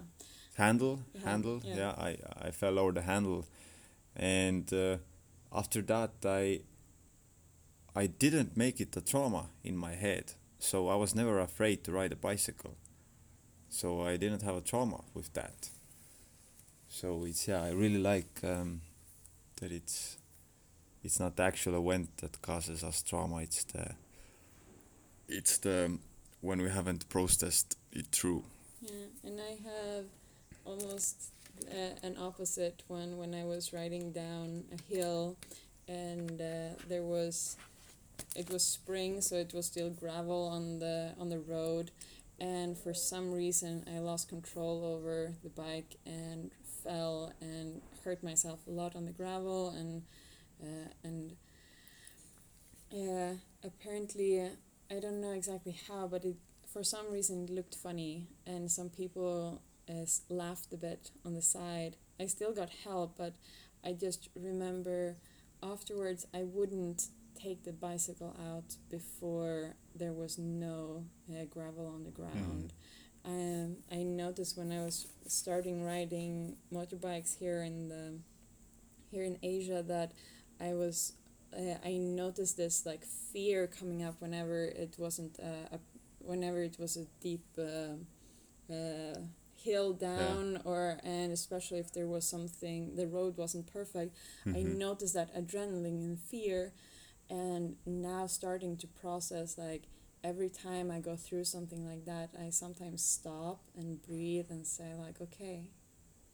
handle Yeah, handle yeah. yeah. I, I fell over the handle and uh, after that I I didn't make it a trauma in my head. So I was never afraid to ride a bicycle. So I didn't have a trauma with that. So it's yeah I really like um, that it's it's not the actual event that causes us trauma. It's the it's the when we haven't processed it through. Yeah, and I have almost uh, an opposite one when I was riding down a hill, and uh, there was, it was spring, so it was still gravel on the on the road, and for some reason I lost control over the bike and fell and hurt myself a lot on the gravel and uh, and yeah apparently uh, I don't know exactly how but it for some reason it looked funny. And some people uh, laughed a bit on the side. I still got help but I just remember afterwards I wouldn't take the bicycle out before there was no uh, gravel on the ground. Um, I noticed when I was starting riding motorbikes here in the here in Asia that I was uh, I noticed this like fear coming up whenever it wasn't uh, a whenever it was a deep uh, uh, hill down or and especially if there was something the road wasn't perfect I Mhm. noticed that adrenaline and fear and now starting to process like every time I go through something like that I sometimes stop and breathe and say like okay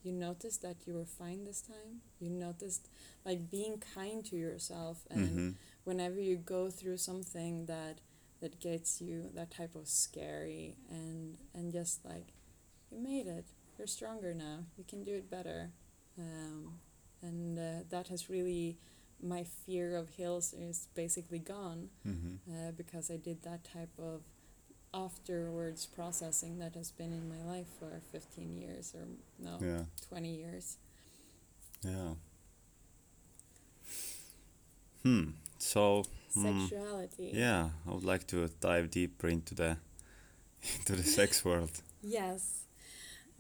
you noticed that you were fine this time you noticed like being kind to yourself and Mhm. whenever you go through something that that gets you that type of scary and and just like you made it you're stronger now you can do it better um, and uh, that has really my fear of hills is basically gone Mhm. uh, because I did that type of afterwards processing that has been in my life for 15 years or no yeah 20 years Yeah. Hmm. So Hmm. sexuality yeah, I would like to dive deeper into the [laughs] into the sex world. Yes.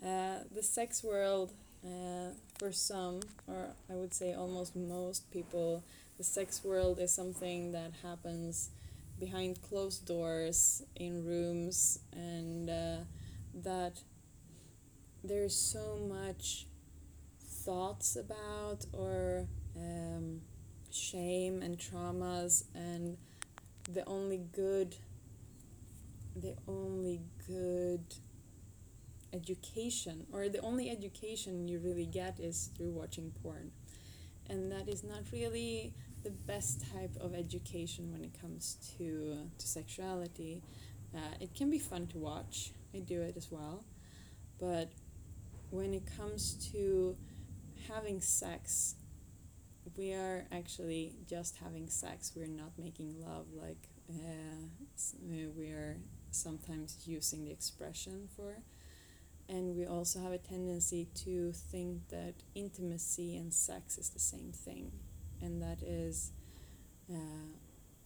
Uh, the sex world, uh, for some, or I would say almost most people, the sex world is something that happens behind closed doors in rooms, and uh, that there's so much thoughts about or um, shame and traumas, and the only good the only good education or the only education you really get is through watching porn. And that is not really the best type of education when it comes to to sexuality. Uh, it can be fun to watch i do it as well. But when it comes to having sex we are actually just having sex. We're not making love like uh, uh, we are sometimes using the expression for. And we also have a tendency to think that intimacy and sex is the same thing, and that is uh,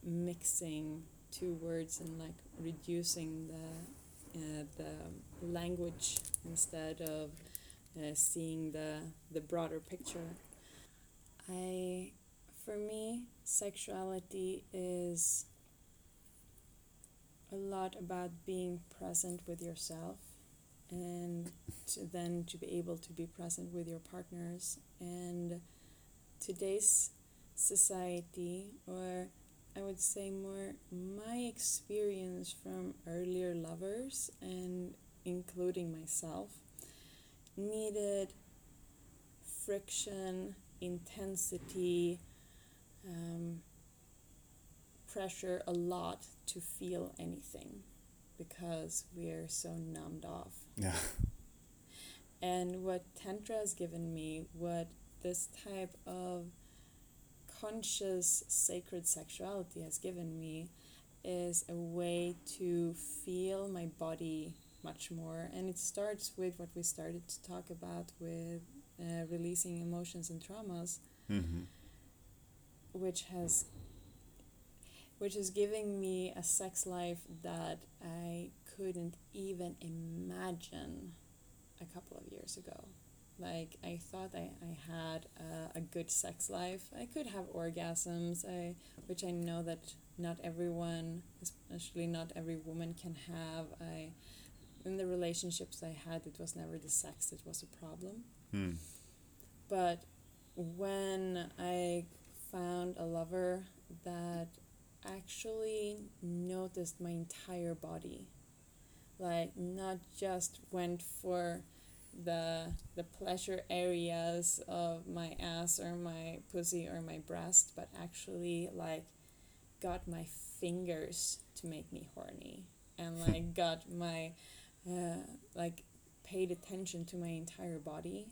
mixing two words and like reducing the uh, the language instead of uh, seeing the the broader picture. I, for me, sexuality is a lot about being present with yourself and to then to be able to be present with your partners. And today's society or I would say more my experience from earlier lovers and including myself needed friction, intensity, um, pressure a lot to feel anything because we're so numbed off. Yeah. And what Tantra has given me, what this type of conscious sacred sexuality has given me, is a way to feel my body much more. And it starts with what we started to talk about with uh, releasing emotions and traumas, Mm-hmm. which has which is giving me a sex life that I couldn't even imagine a couple of years ago. Like I thought I, I had a, a good sex life. I could have orgasms, I, which I know that not everyone, especially not every woman, can have. I, in the relationships I had, it was never the sex that was a problem. Mm. But when I found a lover that actually noticed my entire body, like not just went for the the pleasure areas of my ass or my pussy or my breast, but actually like got my fingers to make me horny and [laughs] like got my uh, like paid attention to my entire body.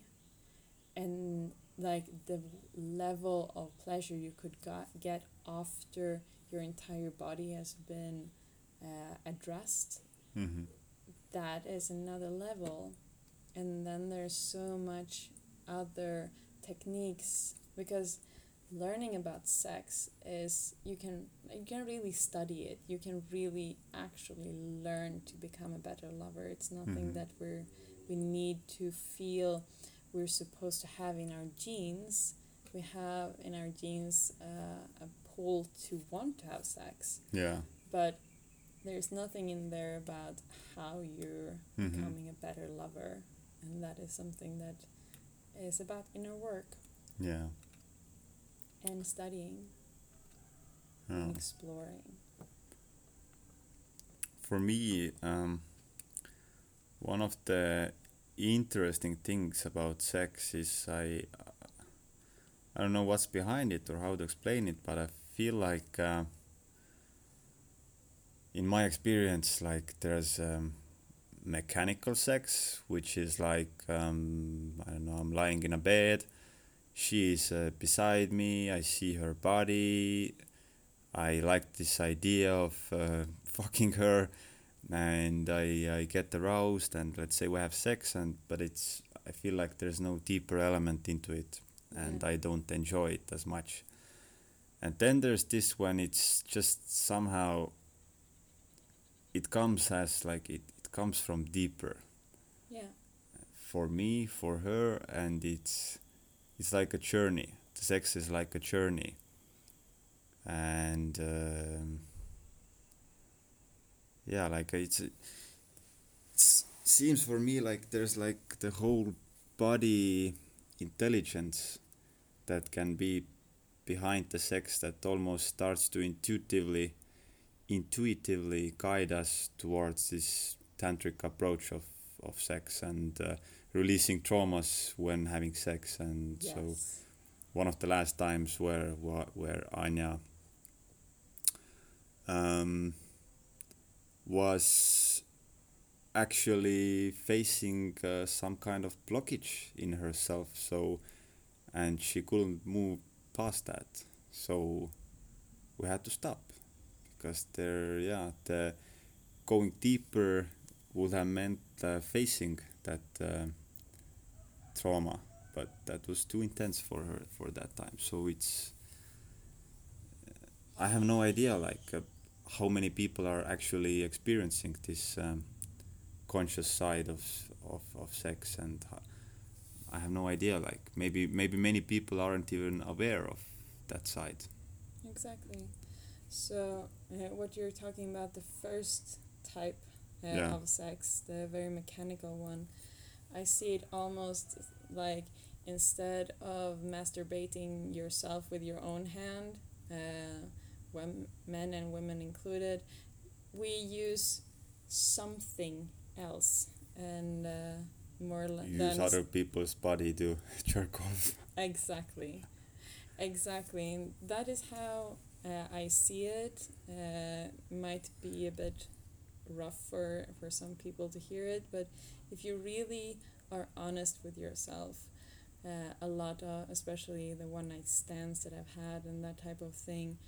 And like the level of pleasure you could got, get after your entire body has been uh, addressed Mm-hmm. that is another level and then there's so much other techniques because learning about sex is you can you can really study it you can really actually learn to become a better lover it's nothing Mhm. that we're we need to feel we're supposed to have in our genes we have in our genes uh, a pull to want to have sex Yeah. but there's nothing in there about how you're Mhm. becoming a better lover and that is something that is about inner work Yeah. and studying Yeah. and exploring For me, um, one of the interesting things about sex is I I don't know what's behind it or how to explain it, but I feel like uh, in my experience, like there's um, mechanical sex, which is like um, I don't know, I'm lying in a bed, she is uh, beside me, I see her body, I like this idea of uh, [laughs] fucking her, and I, I get aroused, and let's say we have sex, and but it's I feel like there's no deeper element into it, and Yeah. I don't enjoy it as much. And then there's this when it's just somehow it comes as like it, it comes from deeper. Yeah. For me, for her, and it's it's like a journey. The sex is like a journey, and um, yeah, like it's it seems for me like there's like the whole body intelligence that can be behind the sex that almost starts to intuitively intuitively guide us towards this tantric approach of of sex and uh, releasing traumas when having sex. And yes. so one of the last times where where Anja um, was actually facing uh, some kind of blockage in herself. So and she couldn't move past that. So we had to stop because there yeah the going deeper would have meant uh, facing that uh, trauma but that was too intense for her for that time. So it's i have no idea like uh, how many people are actually experiencing this um, conscious side of, of of sex and I have no idea. Like maybe maybe many people aren't even aware of that side. Exactly. So uh, what you're talking about, the first type uh, Yeah. of sex, the very mechanical one, I see it almost like instead of masturbating yourself with your own hand, uh, when men and women included, we use something else and uh, more Use than other people's body to [laughs] jerk off. Exactly. Exactly. And that is how uh, I see it. Uh, might be a bit rough for, for some people to hear it, but if you really are honest with yourself, uh, a lot of, especially the one night stands that I've had and that type of thing,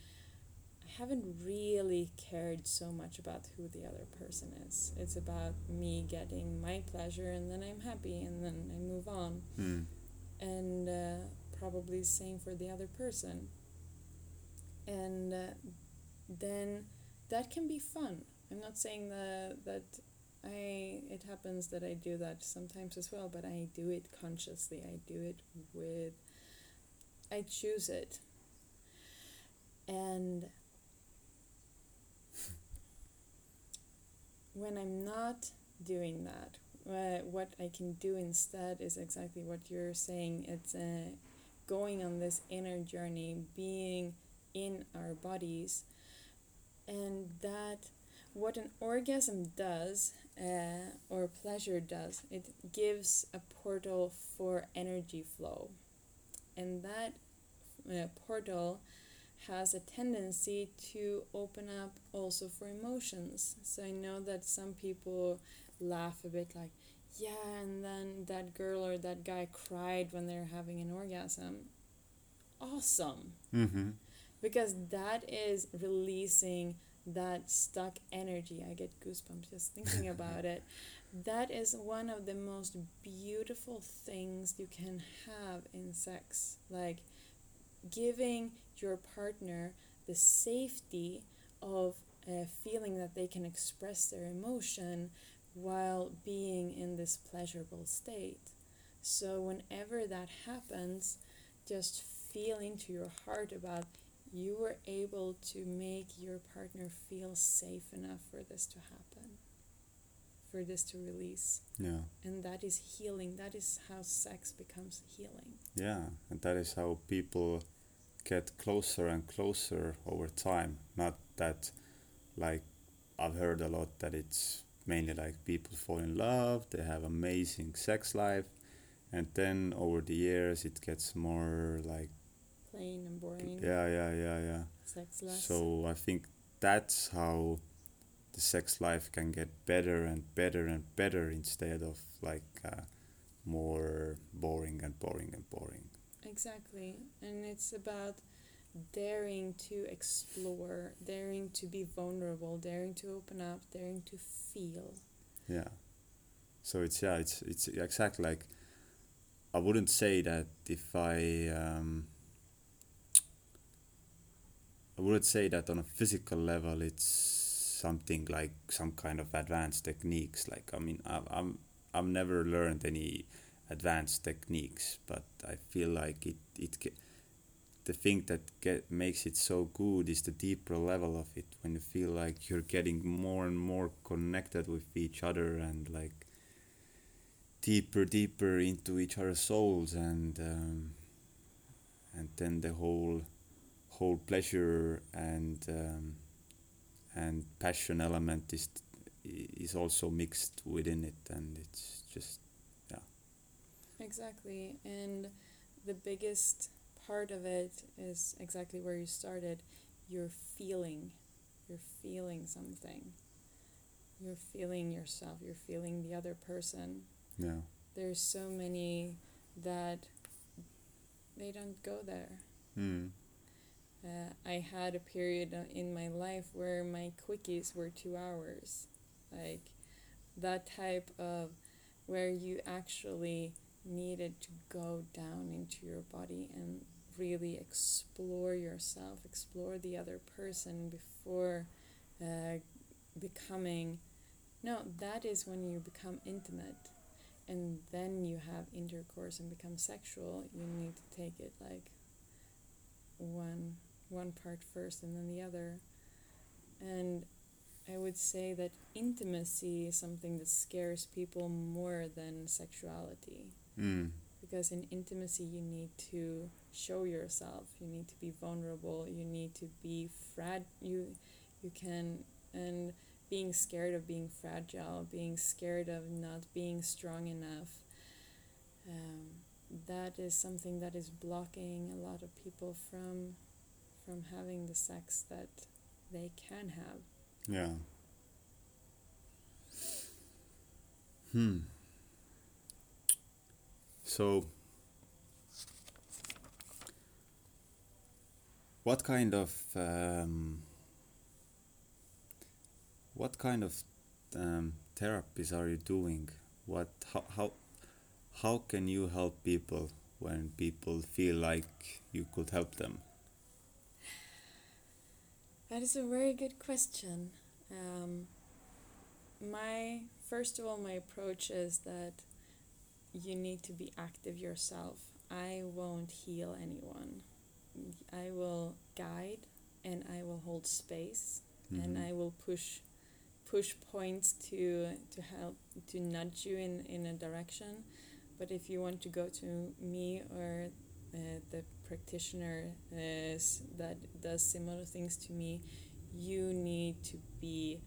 haven't really cared so much about who the other person is. It's about me getting my pleasure and then I'm happy and then I move on. Mm. and uh, probably same for the other person. And uh, then that can be fun. I'm not saying that that i it happens that i do that sometimes as well but i do it consciously. I do it with i choose it. And when i'm not doing that uh, what I can do instead is exactly what you're saying. It's uh, going on this inner journey, being in our bodies, and that what an orgasm does uh, or pleasure does, it gives a portal for energy flow, and that uh, portal has a tendency to open up also for emotions. So I know that some people laugh a bit like, yeah, and then that girl or that guy cried when they're having an orgasm. Awesome. Mm-hmm. Because that is releasing that stuck energy. I get goosebumps just thinking [laughs] about it. That is one of the most beautiful things you can have in sex. Like giving your partner the safety of uh, feeling that they can express their emotion while being in this pleasurable state. So, whenever that happens, just feel into your heart about you were able to make your partner feel safe enough for this to happen, for this to release. Yeah. And that is healing. That is how sex becomes healing. Yeah, and that is how people get closer and closer over time. Not that, like, I've heard a lot that it's mainly like people fall in love, they have amazing sex life, and then over the years it gets more like, Plain and boring. yeah, yeah, yeah, yeah. Sexless. So I think that's how the sex life can get better and better and better instead of like uh, more boring and boring and boring. Exactly. And it's about daring to explore, daring to be vulnerable, daring to open up, daring to feel. Yeah. So it's yeah, it's it's exactly like I wouldn't say that if I um, I wouldn't say that on a physical level it's something like some kind of advanced techniques. Like I mean, I've I'm I've never learned any advanced techniques, but I feel like it it the thing that get makes it so good is the deeper level of it when you feel like you're getting more and more connected with each other and like deeper deeper into each other's souls and um, and then the whole whole pleasure and um, and passion element is is also mixed within it and it's just yeah. Exactly. And the biggest part of it is exactly where you started. You're feeling. You're feeling something. You're feeling yourself. You're feeling the other person. yeah There's so many that they don't go there. mm. Uh, I had a period uh, in my life where my quickies were two hours. Like that type of where you actually needed to go down into your body and really explore yourself, explore the other person before uh, becoming. No, that is when you become intimate. and then you have intercourse and become sexual, you need to take it like one one part first and then the other. And I would say that intimacy is something that scares people more than sexuality. Mm. Because in intimacy, you need to show yourself. You need to be vulnerable. You need to be frag. You, you can and being scared of being fragile, being scared of not being strong enough. Um, that is something that is blocking a lot of people from from having the sex that they can have. Yeah. Hmm. So, what kind of um, what kind of um, therapies are you doing? What how, how how can you help people when people feel like you could help them? That is a very good question. Um, my first of all, my approach is that you need to be active yourself. I won't heal anyone. I will guide and I will hold space Mhm. and I will push push points to to help to nudge you in in a direction. But if you want to go to me or uh, the practitioner is that does similar things to me, you need to be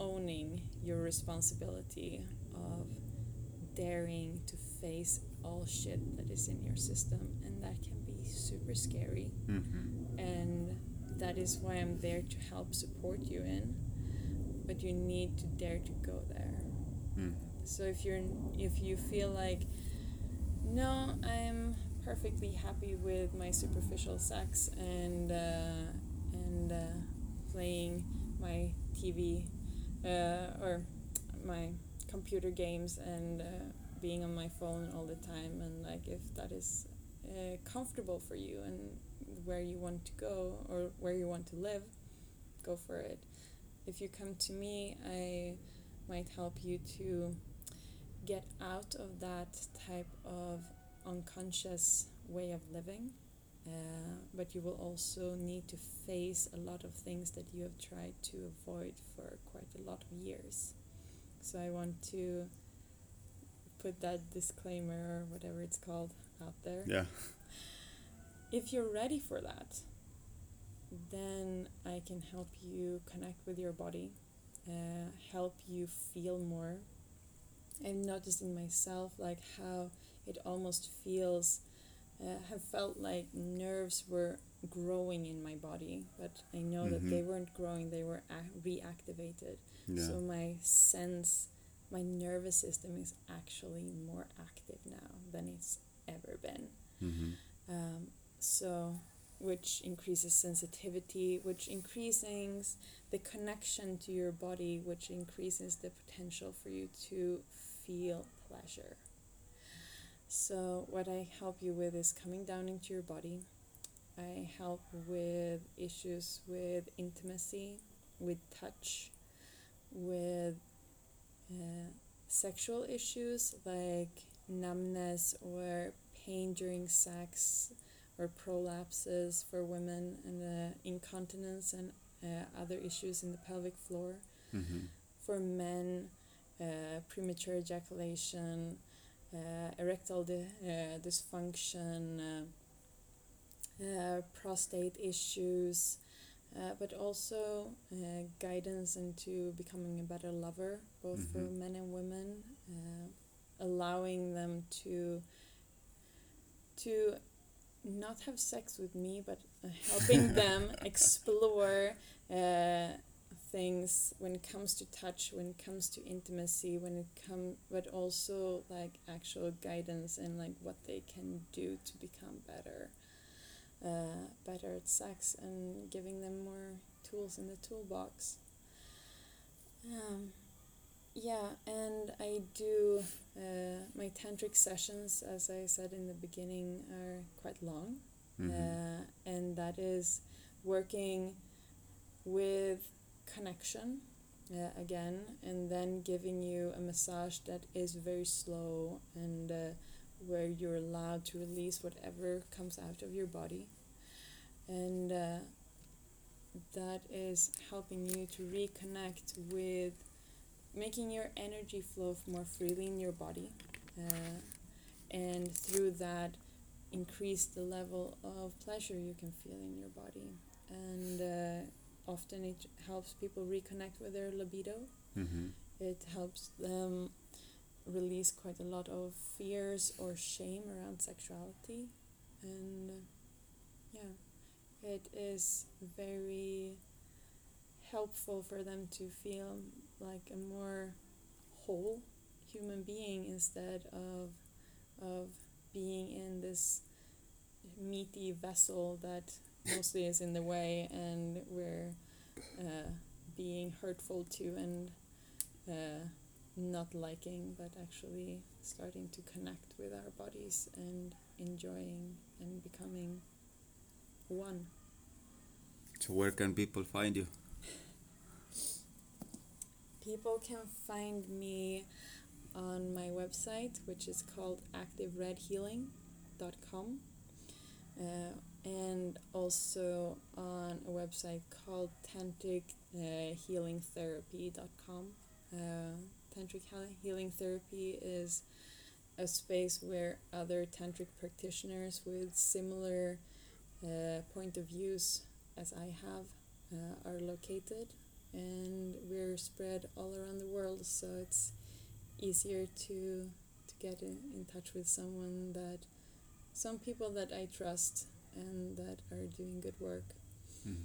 owning your responsibility of daring to face all shit that is in your system and that can be super scary Mm-hmm. and that is why I'm there to help support you in but you need to dare to go there Mm. so if you're if you feel like no I'm perfectly happy with my superficial sex and uh, and uh, playing my TV uh, or my computer games and uh, being on my phone all the time and like if that is uh, comfortable for you and where you want to go or where you want to live go for it. If you come to me I might help you to get out of that type of unconscious way of living uh, but you will also need to face a lot of things that you have tried to avoid for quite a lot of years. So I want to put that disclaimer or whatever it's called out there. Yeah. If you're ready for that, then I can help you connect with your body, uh, help you feel more. I've noticed in myself like how it almost feels uh, have felt like nerves were growing in my body, but I know that they Mhm. weren't growing; they were ac- reactivated. Yeah. So my sense, my nervous system is actually more active now than it's ever been. mm-hmm. Um, so, which increases sensitivity, which increases the connection to your body, which increases the potential for you to feel pleasure. So, what I help you with is coming down into your body. I help with issues with intimacy, with touch, with uh, sexual issues like numbness or pain during sex or prolapses for women and uh, incontinence and uh, other issues in the pelvic floor Mm-hmm. for men, uh, premature ejaculation, erectile di- uh, dysfunction, uh, uh, prostate issues, uh, but also uh, guidance into becoming a better lover, both for Mhm. men and women, uh, allowing them to to not have sex with me, but uh, helping [laughs] them explore uh, things when it comes to touch, when it comes to intimacy, when it come, but also like actual guidance and like what they can do to become better, uh, better at sex, and giving them more tools in the toolbox. Um, yeah, and I do uh, my tantric sessions, as I said in the beginning, are quite long, Mm-hmm. uh, and that is working with connection, uh, again, and then giving you a massage that is very slow and uh, where you're allowed to release whatever comes out of your body. And uh, that is helping you to reconnect with making your energy flow more freely in your body. Uh, and through that, increase the level of pleasure you can feel in your body. And uh, often it helps people reconnect with their libido. Mm-hmm. It helps them release quite a lot of fears or shame around sexuality. And uh, yeah, it is very helpful for them to feel like a more whole human being instead of of being in this meaty vessel that mostly is in the way and we're uh, being hurtful to and uh, not liking, but actually starting to connect with our bodies and enjoying and becoming one. So where can people find you? People can find me on my website, which is called activeredhealing.com, uh, and also on a website called tantric tantrichealingtherapy.com. Uh, tantric healing therapy is a space where other tantric practitioners with similar uh, point of views as I have uh, are located, and we're spread all around the world, so it's easier to to get in, in touch with someone that some people that I trust and that are doing good work. Mm.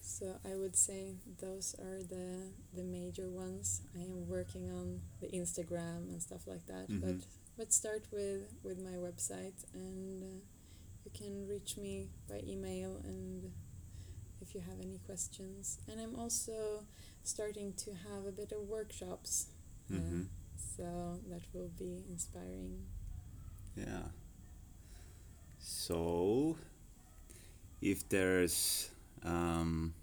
So I would say those are the the major ones. I am working on the Instagram and stuff like that, Mhm. but but start with with my website and uh, you can reach me by email and if you have any questions. And I'm also starting to have a bit of workshops Mm-hmm. so that will be inspiring. Yeah. So, if there's um,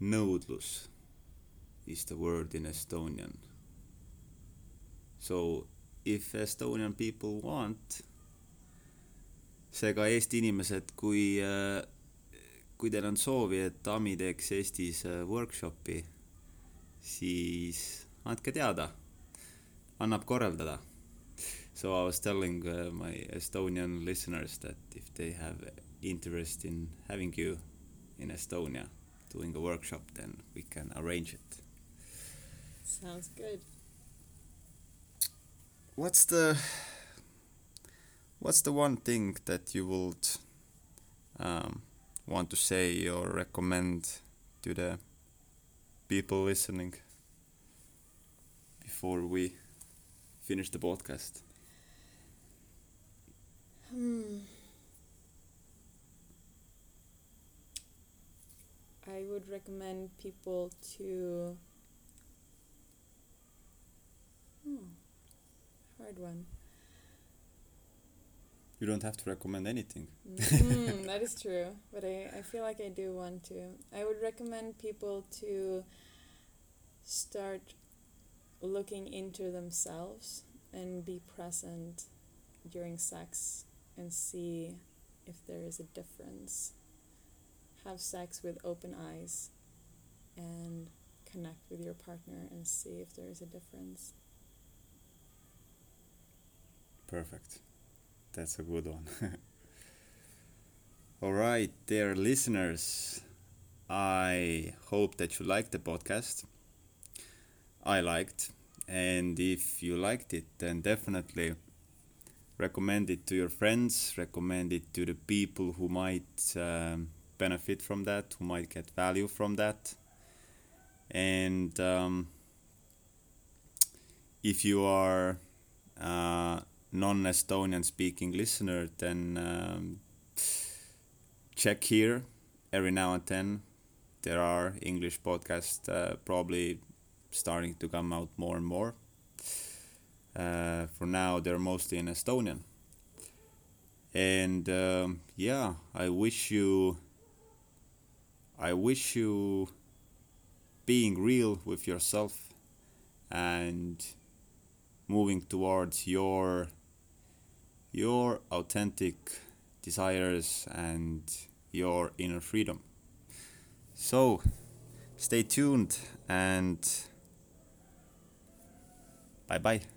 nõudlus is the word in Estonian. So, if Estonian people want, seega Eesti inimesed, kui äh, kui teil on soovi, et Ami teeks Eestis äh, workshopi, siis andke teada, annab korraldada. So I was telling uh, my Estonian listeners that if they have interest in having you in Estonia doing a workshop, then we can arrange it. Sounds good. What's the what's the one thing that you would um, want to say or recommend to the people listening before we finish the podcast? Hmm. I would recommend people to. Hmm. Hard one. You don't have to recommend anything. mm, that is [laughs] true, but I, I feel like I do want to. I would recommend people to start looking into themselves and be present during sex and see if there is a difference. Have sex with open eyes and connect with your partner and see if there is a difference. Perfect. That's a good one. [laughs] All right, dear listeners, I hope that you liked the podcast. I liked, and if you liked it, then definitely recommend it to your friends, recommend it to the people who might um, benefit from that, who might get value from that. And um, if you are uh, non-Estonian speaking listener, then um, check here every now and then. There are English podcasts uh, probably starting to come out more and more. Uh, for now, they're mostly in Estonian. And um, yeah, I wish you. I wish you being real with yourself and moving towards your your authentic desires and your inner freedom. So, stay tuned and bye bye.